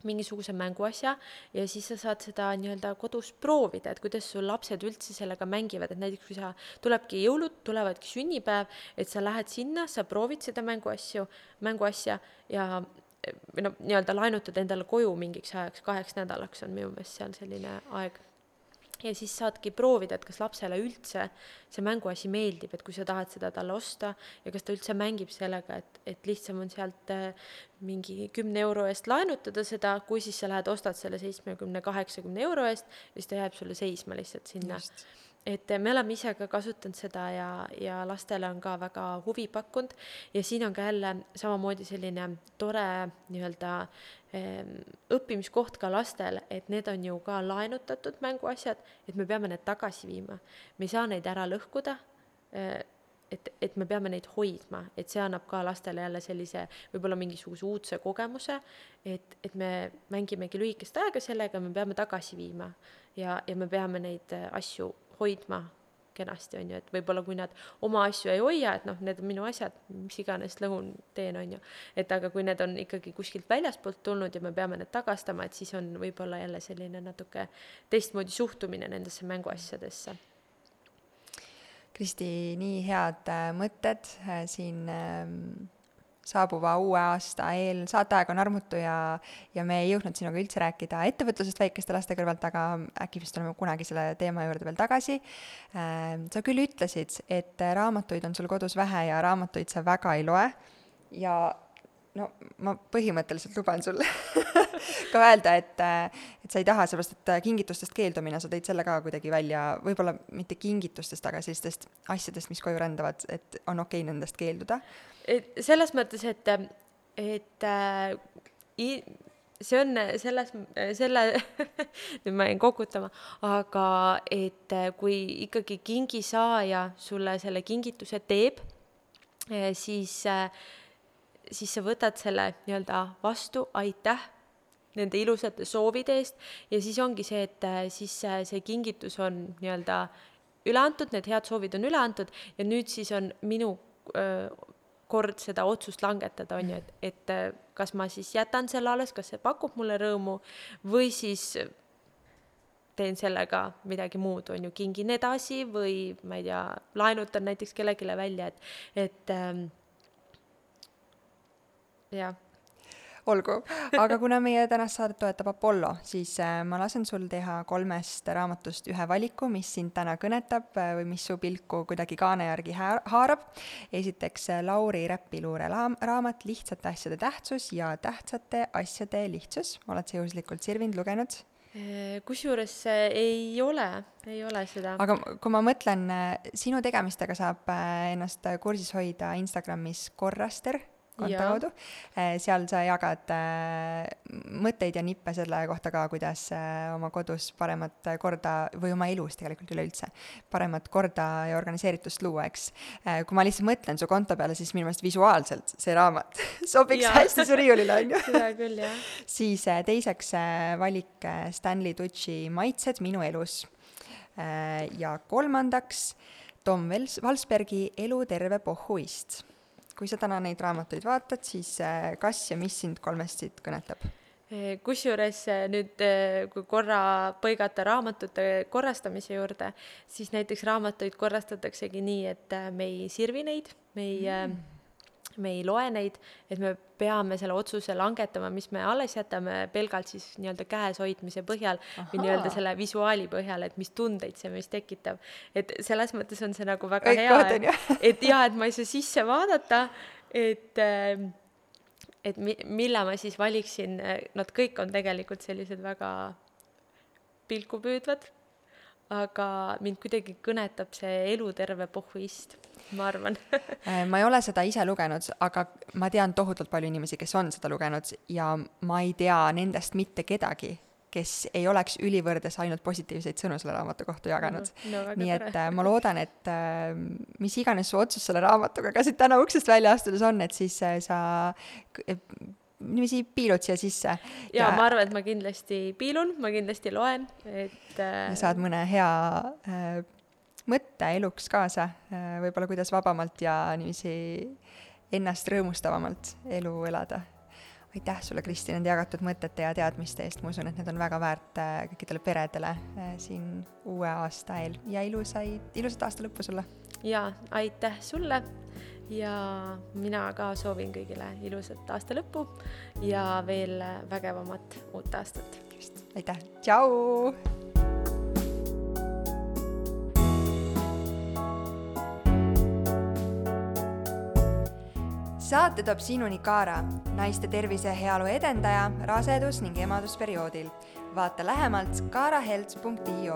B: mingisuguse mänguasja ja siis sa saad seda nii-öelda kodus proovida, et kuidas sul lapsed üldse sellega mängivad, et näiteks kui sa, tulebki jõulud, tulevadki sünnipäev, et sa lähed sinna, sa proovid seda mänguasju, mänguasja ja või noh, nii-öelda laenutada endale koju mingiks ajaks, kaheks nädalaks on minu meelest seal selline aeg. ja siis saadki proovida, et kas lapsele üldse see mänguasi meeldib, et kui sa tahad seda talle osta ja kas ta üldse mängib sellega, et, et lihtsam on sealt äh, mingi kümne euro eest laenutada seda, kui siis sa lähed, ostad selle seitsmekümne, kaheksakümne euro eest ja siis ta jääb sulle seisma lihtsalt sinna Just et me oleme ise ka kasutanud seda ja, ja lastele on ka väga huvi pakkunud ja siin on ka jälle samamoodi selline tore nii-öelda ehm, õppimiskoht ka lastel, et need on ju ka laenutatud mänguasjad, et me peame need tagasi viima. me ei saa neid ära lõhkuda, eh, et, et me peame neid hoidma, et see annab ka lastele jälle sellise võib-olla mingisuguse uudse kogemuse, et, et me mängimegi lühikest aega sellega, me peame tagasi viima ja, ja me peame neid asju hoidma kenasti, on ju, et võib-olla kui nad oma asju ei hoia, et noh, need on minu asjad, mis iganes lõhun teen, on ju. et aga kui need on ikkagi kuskilt väljaspoolt tulnud ja me peame need tagastama, et siis on võib-olla jälle selline natuke teistmoodi suhtumine nendesse mänguasjadesse.
A: Kristi, nii head äh, mõtted äh, siin äh, saabuva uue aasta eel, saateaeg on armutu ja, ja me ei jõudnud sinuga üldse rääkida ettevõtlusest väikeste laste kõrvalt, aga äkki vist tuleme kunagi selle teema juurde veel tagasi. sa küll ütlesid, et raamatuid on sul kodus vähe ja raamatuid sa väga ei loe ja no ma põhimõtteliselt luban sulle [laughs] ka öelda, et, et sa ei taha, sellepärast et kingitustest keeldumine, sa tõid selle ka kuidagi välja, võib-olla mitte kingitustest, aga sellistest asjadest, mis koju rändavad, et on okei okay nendest keelduda.
B: et selles mõttes, et, et äh, i, see on selles, selle [laughs] nüüd ma jäin kokutama, aga et kui ikkagi kingisaaja sulle selle kingituse teeb, siis äh, siis sa võtad selle nii-öelda vastu, aitäh nende ilusate soovide eest. Ja siis ongi see, et äh, siis see, see kingitus on nii-öelda üle antud, need head soovid on üle antud ja nüüd siis on minu öö, kord seda otsust langetada, on ju, et, et äh, kas ma siis jätan selle alles, kas see pakub mulle rõõmu või siis teen sellega midagi muud, on ju, kingin edasi või ma ei tea, laenutan näiteks kellelegi välja, et, et ähm, jah
A: olgu, aga kuna meie tänast saadet toetab Apollo, siis äh, ma lasen sul teha kolmest raamatust ühe valiku, mis sind täna kõnetab äh, või mis su pilku kuidagi kaane järgi haarab. esiteks äh, Lauri Räpiluure raamat Lihtsate asjade tähtsus ja tähtsate asjade lihtsus. oled sa juhuslikult Sirvind lugenud?
B: kusjuures ei ole, ei ole seda.
A: aga kui ma mõtlen, sinu tegemistega saab ennast kursis hoida Instagramis Korraster konto kaudu. Eh, seal sa jagad eh, mõtteid ja nippe selle kohta ka, kuidas eh, oma kodus paremat korda või oma elus tegelikult üleüldse, paremat korda ja organiseeritust luua, eks. kui ma lihtsalt mõtlen su konto peale, siis minu meelest visuaalselt see raamat [laughs] sobiks ja. hästi su riiulile, on ju. [laughs]
B: seda küll, jah.
A: siis teiseks valik Stanley Tucci Maitsed minu elus. ja kolmandaks Tom Vels-, Valsbergi Elu terve pohhuist kui sa täna neid raamatuid vaatad, siis äh, kas ja mis sind kolmest siit kõnetab?
B: kusjuures äh, nüüd, äh, kui korra põigata raamatute korrastamise juurde, siis näiteks raamatuid korrastataksegi nii, et me ei sirvi neid, me ei mm me ei loe neid, et me peame selle otsuse langetama, mis me alles jätame pelgalt siis nii-öelda käes hoidmise põhjal Aha. või nii-öelda selle visuaali põhjal, et mis tundeid see meis tekitab. et selles mõttes on see nagu väga Kõik hea, et, et jaa, et ma ei saa sisse vaadata, et ähm, et mi-, mille ma siis valiksin, nad kõik on tegelikult sellised väga pilku püüdvad, aga mind kuidagi kõnetab see eluterve pohhuist ma arvan [laughs]
A: äh, ma ei ole seda ise lugenud, aga ma tean tohutult palju inimesi, kes on seda lugenud ja ma ei tea nendest mitte kedagi, kes ei oleks ülivõrdes ainult positiivseid sõnu selle raamatu kohta jaganud no,. No, nii et. Äh, ma loodan, et äh, mis iganes su otsus selle raamatuga ka siit täna uksest välja astudes on, et siis sa niiviisi piilud siia sisse.
B: ja, ma arvan, et ma kindlasti piilun, ma kindlasti loen, et
A: äh.... saad mõne hea äh, mõtte eluks kaasa, äh, võib-olla kuidas vabamalt ja niiviisi ennast rõõmustavamalt elu elada. aitäh sulle, Kristi, nende jagatud mõtete ja teadmiste eest, ma usun, et need on väga väärt äh, kõikidele peredele äh, siin uue aasta eel ja ilusaid, ilusat aasta lõppu sulle!
B: jaa, aitäh sulle ja mina ka soovin kõigile ilusat aasta lõppu ja veel vägevamat uut aastat.
A: just, aitäh, tšau! saate toob sinuni Kaara, naiste tervise ja heaolu edendaja rasedus- ning emadusperioodil. vaata lähemalt kaarahelts.io